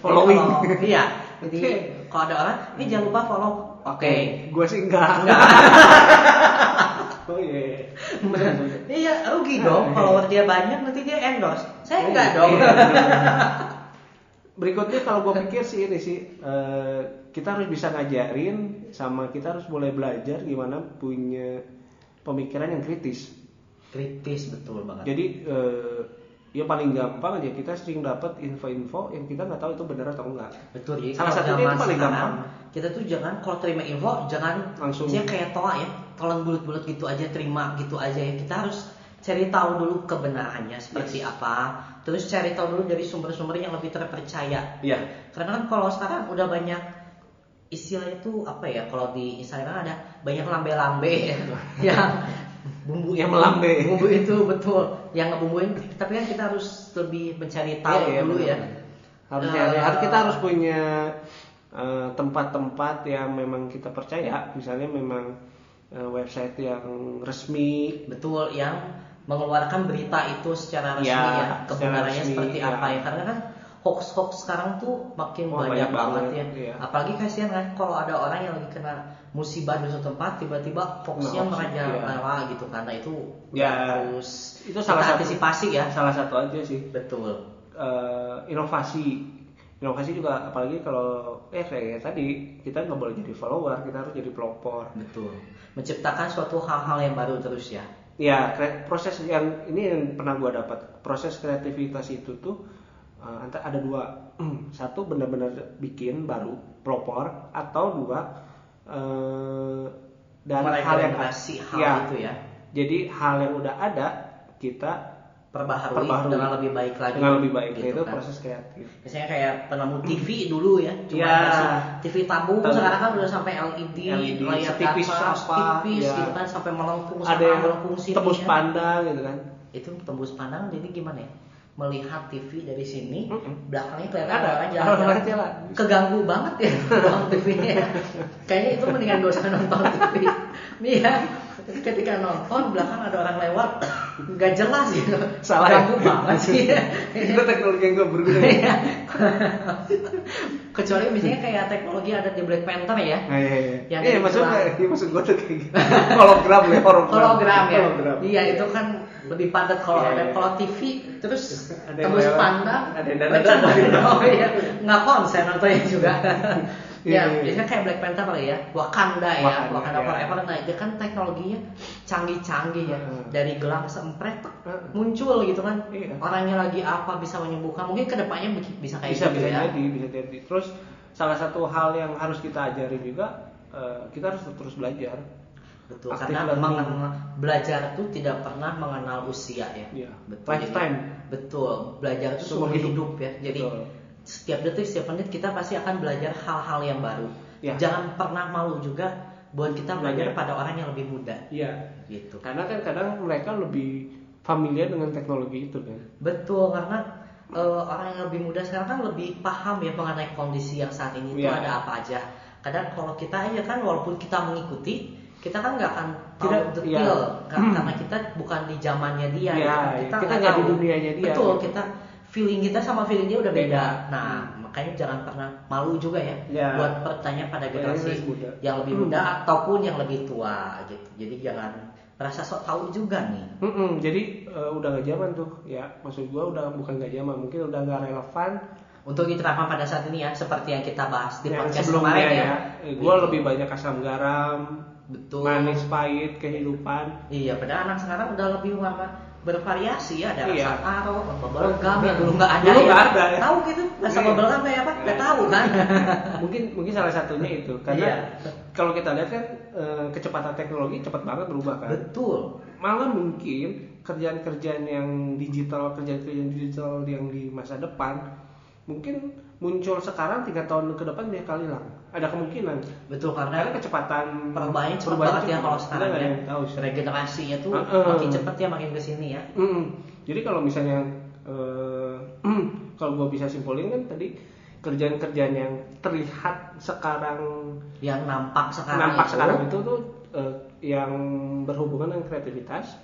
following. Iya. Jadi kalau ada orang, ini jangan lupa follow. Oke. Gua sih enggak. oh iya. Benar. Iya, rugi dong. Follower dia banyak, nanti dia endorse. Saya enggak Iya, dong. iya. Berikutnya kalau gue pikir sih ini sih eh, kita harus bisa ngajarin sama kita harus mulai belajar gimana punya pemikiran yang kritis. Kritis betul banget. Jadi eh, ya paling gampang aja kita sering dapat info-info yang kita nggak tahu itu benar atau enggak. Betul. Jadi Salah kalau satunya itu paling gampang. Kita tuh jangan kalau terima info jangan Langsung. Dia kayak toa ya. Telan bulat-bulat gitu aja terima gitu aja ya. Kita harus cari tahu dulu kebenarannya seperti apa terus cari tahu dulu dari sumber-sumber yang lebih terpercaya Iya. karena kan kalau sekarang udah banyak istilah itu apa ya kalau di Instagram ada banyak lambe-lambe ya yang bumbu Yang melambe. bumbu itu betul yang ngebumbuin tapi kan kita harus lebih mencari tahu Iya, iya, dulu benar. ya Harus nyari, harus kita harus punya eh, tempat-tempat yang memang kita percaya, misalnya memang website yang resmi. betul yang mengeluarkan berita itu secara resmi Ya, ya, kebenarannya resmi, seperti ya. apa ya karena kan hoax hoax sekarang tuh makin Wah, banyak, banyak banget, banget, ya iya. apalagi kasihan kan kalau ada orang yang lagi kena musibah di suatu tempat tiba-tiba hoaxnya Nah, merajalela gitu karena itu Ya, harus itu salah kita satu- antisipasi ya Salah satu aja sih. betul eh, inovasi inovasi juga apalagi kalau eh kayak tadi kita nggak boleh jadi follower kita harus jadi pelopor. Betul. Menciptakan suatu hal-hal yang baru terus ya. Ya proses yang ini yang pernah gua dapat. Proses kreativitas itu tuh antara ada dua. Satu benar-benar bikin baru pelopor atau dua eh, dan hal yang hal ya, itu ya. Jadi hal yang udah ada kita perbaharui, Perbaharui. dengan lebih baik lagi dengan lebih baik gitu itu kan. proses kreatif Misalnya kayak penemu TV dulu ya, cuma Ya. TV tabung, Tabung. sekarang kan udah sampai LED, LED, layar kaca, apa, tipis ya. gitu kan sampai melengkung ada yang melengkung sininya. tembus pandang gitu kan Itu tembus pandang jadi gimana ya? Melihat TV dari sini, Mm-mm. belakangnya kelihatan Ada, orang jalan-jalan. jalan. Keganggu banget ya nonton TV-nya. Kayaknya itu mendingan gak usah nonton TV. Nih ya, ketika nonton belakang ada orang lewat, nggak jelas gitu. Salah ya? Banget sih. itu teknologi yang gak berguna ya? Iya. Kecuali misalnya kayak teknologi ada di Black Panther ya. Nah, iya, iya. Yang Iya, dari maksud gue, iya, maksud gue tuh kayak gitu. hologram ya, hologram. Hologram ya. Hologram. Iya, itu kan lebih padat kalau Iya, ada iya. kalau TV terus tembus pandang. ada yang baca dadang. Oh iya, nggak konsen nontonnya juga. Iya, ya, iya. biasanya kayak Black Panther kali ya, Wakanda ya, Wakanda, Wakanda iya. Forever. Nah, itu kan teknologinya canggih-canggih ya. Dari gelang Heeh. muncul gitu kan. Iya. Orangnya lagi apa bisa menyembuhkan. Mungkin ke depannya bi- bisa kayak bisa gitu bisa ya. jadi, bisa jadi. Terus salah satu hal yang harus kita ajari juga, eh, kita harus terus belajar. Betul, karena mengenal- belajar itu tidak pernah mengenal usia ya. Iya. Betul. Lifetime. Jadi, betul, belajar itu seumur hidup. hidup. ya. Jadi Betul. Setiap detik, setiap menit kita pasti akan belajar hal-hal yang baru. Iya. Jangan pernah malu juga buat kita belajar Belajar. pada orang yang lebih muda. Iya. Gitu. Karena kan kadang mereka lebih familiar dengan teknologi itu kan. Betul, karena eh, orang yang lebih muda sekarang kan lebih paham ya mengenai kondisi yang saat ini itu Iya. ada apa aja. Kadang kalau kita aja kan walaupun kita mengikuti, kita kan nggak akan tahu Tidak, detail iya. Ka- karena kita bukan di zamannya dia. Iya, ya. iya. Kita nggak nggak di dunianya dia, Betul, gitu. kita feeling kita sama feeling dia udah beda. Nah, makanya jangan pernah malu juga ya Iya. buat bertanya pada generasi muda. yang lebih Hmm. muda ataupun yang lebih tua gitu. Jadi jangan merasa sok tahu juga nih. Mm-mm, jadi eh, udah gak zaman tuh ya maksud gua udah bukan gak zaman mungkin udah gak relevan Untuk diterapkan pada saat ini ya, seperti yang kita bahas di yang podcast kemarin ya, ya. Eh, gua Gitu. lebih banyak asam garam betul. manis pahit kehidupan Iya, padahal anak sekarang udah lebih warna bervariasi ya, ada Iya. rasa taro, bubble gum yang dulu nggak ada Dulu ya. ada, ya. Tahu gitu, rasa Iya. bubble gum kayak apa? Nggak tahu kan? mungkin mungkin salah satunya itu karena Iya. kalau kita lihat kan eh, kecepatan teknologi cepat banget berubah kan Betul. malah mungkin kerjaan-kerjaan yang digital kerjaan-kerjaan digital yang di masa depan mungkin muncul sekarang tiga tahun ke depan dia kali hilang ada kemungkinan Betul karena karena kecepatan perubahannya cepat perubahan banget ya cepat. kalau sekarang ada ya. tahu sih. Regenerasinya tuh Heeh. makin cepet ya makin ke sini ya. Mm-mm. Jadi kalau misalnya eh, kalau gue bisa simpulin kan tadi kerjaan-kerjaan yang terlihat sekarang Yang nampak sekarang nampak itu, sekarang itu tuh eh, yang berhubungan dengan kreativitas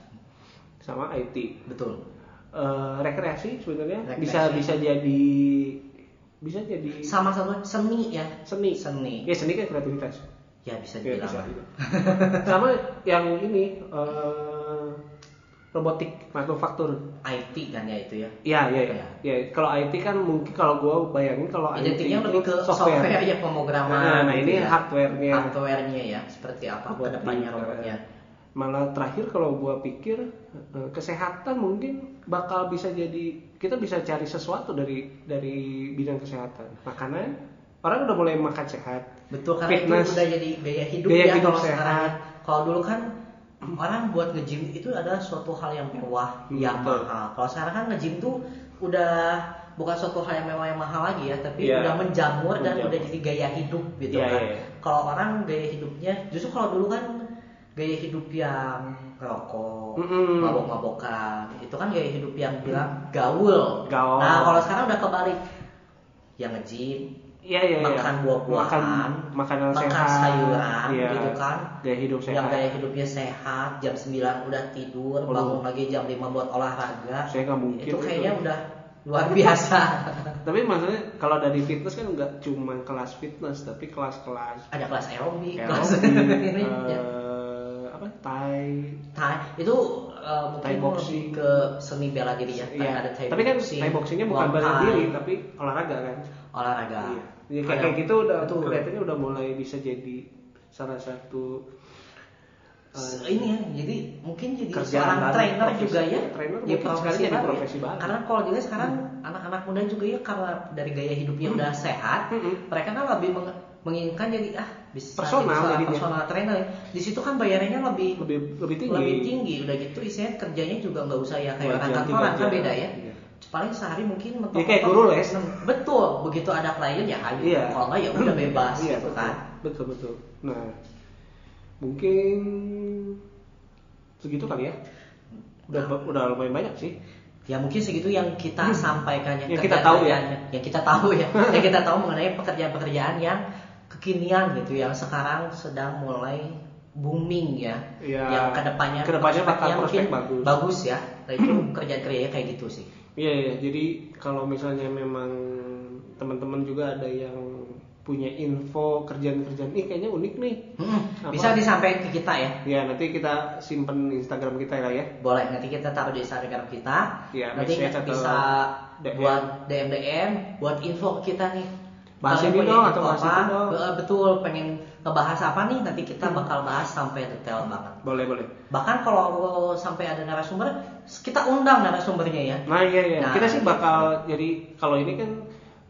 sama IT. betul. Eh, rekreasi sebenarnya Rekreasi. bisa bisa jadi bisa jadi Sama satu seni ya. seni. Seni. Ya seni kan kreativitas. Ya bisa Ya, dibilang. bisa. sama yang ini eh, robotik manufaktur. IT kan ya itu ya. Iya, iya, iya. Iya. Ya, kalau IT kan mungkin kalau gue bayangin kalau IT Identiknya itu lebih ke software, ya pemrograman. Nah, nah, gitu ini ya. hardware-nya. hardware-nya ya seperti apa Robotik, ke depannya eh, robotnya Malah terakhir kalau gue pikir eh, kesehatan mungkin bakal bisa jadi kita bisa cari sesuatu dari dari bidang kesehatan. Makanan orang udah mulai makan sehat. betul karena Fitness. itu udah jadi gaya hidup Gaya ya hidup kalau sehat. sekarang kalau dulu kan orang buat nge-gym itu adalah suatu hal yang mewah, Hmm, yang betul. mahal. Kalau sekarang kan nge-gym tuh udah bukan suatu hal yang mewah yang mahal lagi ya, tapi Iya. udah menjamur dan Menjamur. udah jadi gaya hidup gitu Iya, kan. iya. Kalau orang gaya hidupnya, justru kalau dulu kan gaya hidup yang rokok, Mm-mm. mabok-mabokan, itu kan gaya hidup yang bilang gaul. Gaul. Nah kalau sekarang udah kebalik, yang nge-gym, Iya iya. iya. makan buah-buahan, makan makanan makan sehat, sayuran, iya. gitu kan. Gaya hidup sehat. yang gaya hidupnya sehat jam 9 udah tidur Waduh. bangun lagi jam 5 buat olahraga Saya nggak mungkin itu kayaknya itu. udah luar biasa Tapi maksudnya kalau dari fitness kan nggak cuma kelas fitness, tapi kelas-kelas ada kelas aerobik aerobik, kelas ini ya. Eh, Thai. Thai itu uh, mungkin Thai boxing. lebih ke seni bela diri ya Iya. ada Thai Tapi kan boxing, Thai boxingnya bukan bela diri, tapi olahraga kan. olahraga Iya. Ya, kayak, kayak gitu udah betul. kelihatannya udah mulai bisa jadi salah satu eh, ini ya jadi mungkin jadi seorang trainer profesi. juga ya Trainer ya sekali jadi ya. profesi baru. Hmm. karena kalau dilihat sekarang anak-anak muda juga ya karena dari gaya hidupnya udah sehat Mm-mm. mereka kan lebih meng- menginginkan jadi ah bisa Personal jadi personal trainer ya. di situ kan bayarannya lebih lebih lebih tinggi. lebih tinggi udah gitu isinya kerjanya juga nggak usah ya kayak orang kantoran kan beda ya Iya. paling sehari mungkin mentok Ya, kayak guru les. betul begitu ada klien ya ayo Iya. kalau nggak ya udah bebas Iya, gitu betul. kan Betul betul. Nah, mungkin segitu kali ya. Udah Nah. udah lumayan banyak sih. ya mungkin segitu yang kita sampaikan yang, Yang kita tahu ya. yang kita tahu ya yang kita tahu mengenai pekerjaan-pekerjaan yang kekinian gitu yang sekarang sedang mulai booming ya Iya. yang ke depannya Ke depannya bakal mungkin bagus. ya nah itu kerjaan kerjanya kayak gitu sih Iya, iya. Jadi kalau misalnya memang teman-teman juga ada yang punya info kerjaan-kerjaan ini kayaknya unik nih. Apa? bisa disampaikan ke kita ya Ya, nanti kita simpen Instagram kita lah ya. boleh nanti kita taruh di Instagram kita Iya, nanti bisa DM. buat DM DM buat info ke kita nih Bahas ini dong, atau bahas itu dong. Betul pengen ngebahas apa nih nanti kita bakal bahas sampai detail banget Boleh, boleh. bahkan kalau sampai ada narasumber kita undang narasumbernya ya Nah, iya iya. Nah, kita sih gitu. bakal jadi kalau ini kan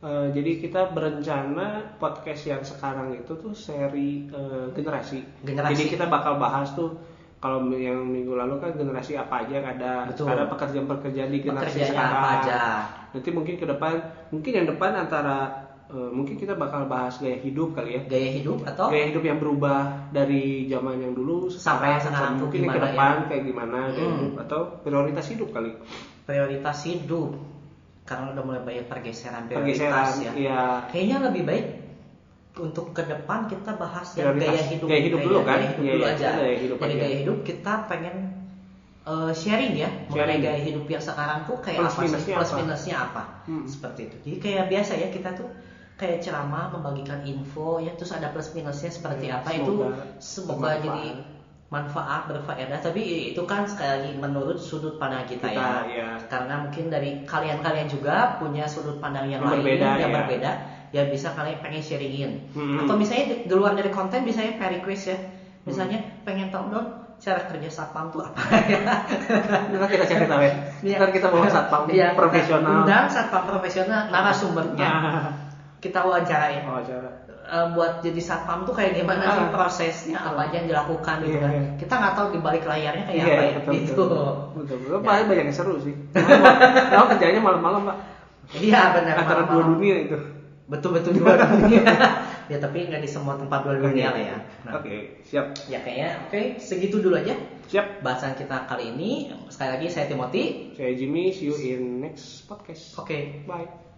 eh, jadi kita berencana podcast yang sekarang itu tuh seri eh, generasi. Generasi. Jadi kita bakal bahas tuh kalau yang minggu lalu kan generasi apa aja yang ada Betul. sekarang pekerjaan-pekerjaan di generasi Pekerjaannya sekarang. apa aja. Nanti mungkin ke depan mungkin yang depan antara eh, mungkin kita bakal bahas gaya hidup kali ya. gaya hidup atau Gaya hidup yang berubah dari zaman yang dulu Sampai sekarang tuh mungkin ke gimana depan ya? kayak gimana gaya Hmm. hidup atau prioritas hidup kali. prioritas hidup karena udah mulai banyak pergeseran prioritas Pergeseran, ya iya. kayaknya lebih baik untuk ke depan kita bahas yang Prioritas. gaya hidup Gaya hidup dulu kan? gaya hidup Iya, dulu iya, aja gaya hidup dari aja. gaya hidup kita pengen eh, sharing ya mengenai Sharing. gaya hidup yang sekarang tuh kayak Plus apa sih minusnya plus apa? minusnya apa Hmm. seperti itu jadi kayak biasa ya kita tuh kayak ceramah membagikan info ya terus ada plus minusnya seperti Ya, apa itu semoga bermanfaat. jadi manfaat berfaedah tapi itu kan sekali lagi menurut sudut pandang kita, Kita, ya ya. karena mungkin dari kalian-kalian juga punya sudut pandang yang, Yang lain berbeda, yang ya. berbeda ya bisa kalian pengen sharingin Hmm. atau misalnya di, di luar dari konten bisa ya per request ya misalnya pengen tahu dong cara kerja satpam tuh apa ya Ntar kita cari tahu ya. Iya. Ntar kita bawa satpam Iya, kita profesional. undang satpam profesional narasumbernya Nah, kita wawancarain oh. Eh, buat jadi satpam tuh kayak gimana sih Ah. prosesnya apa aja yang dilakukan gitu Iya, kan iya. kita nggak tahu di balik layarnya kayak Iya, apa ya betul, gitu betul. Betul, betul. Paling banyak yang seru sih. Kalau kerjanya malam-malam, Pak. iya benar Antara dua dunia itu. betul betul dua dunia ya tapi nggak di semua tempat dua dunia lah ya nah, Oke, siap. ya kayaknya oke segitu dulu aja Siap. bahasan kita kali ini sekali lagi saya Timothy Saya Jimmy, see you in next podcast. oke Bye.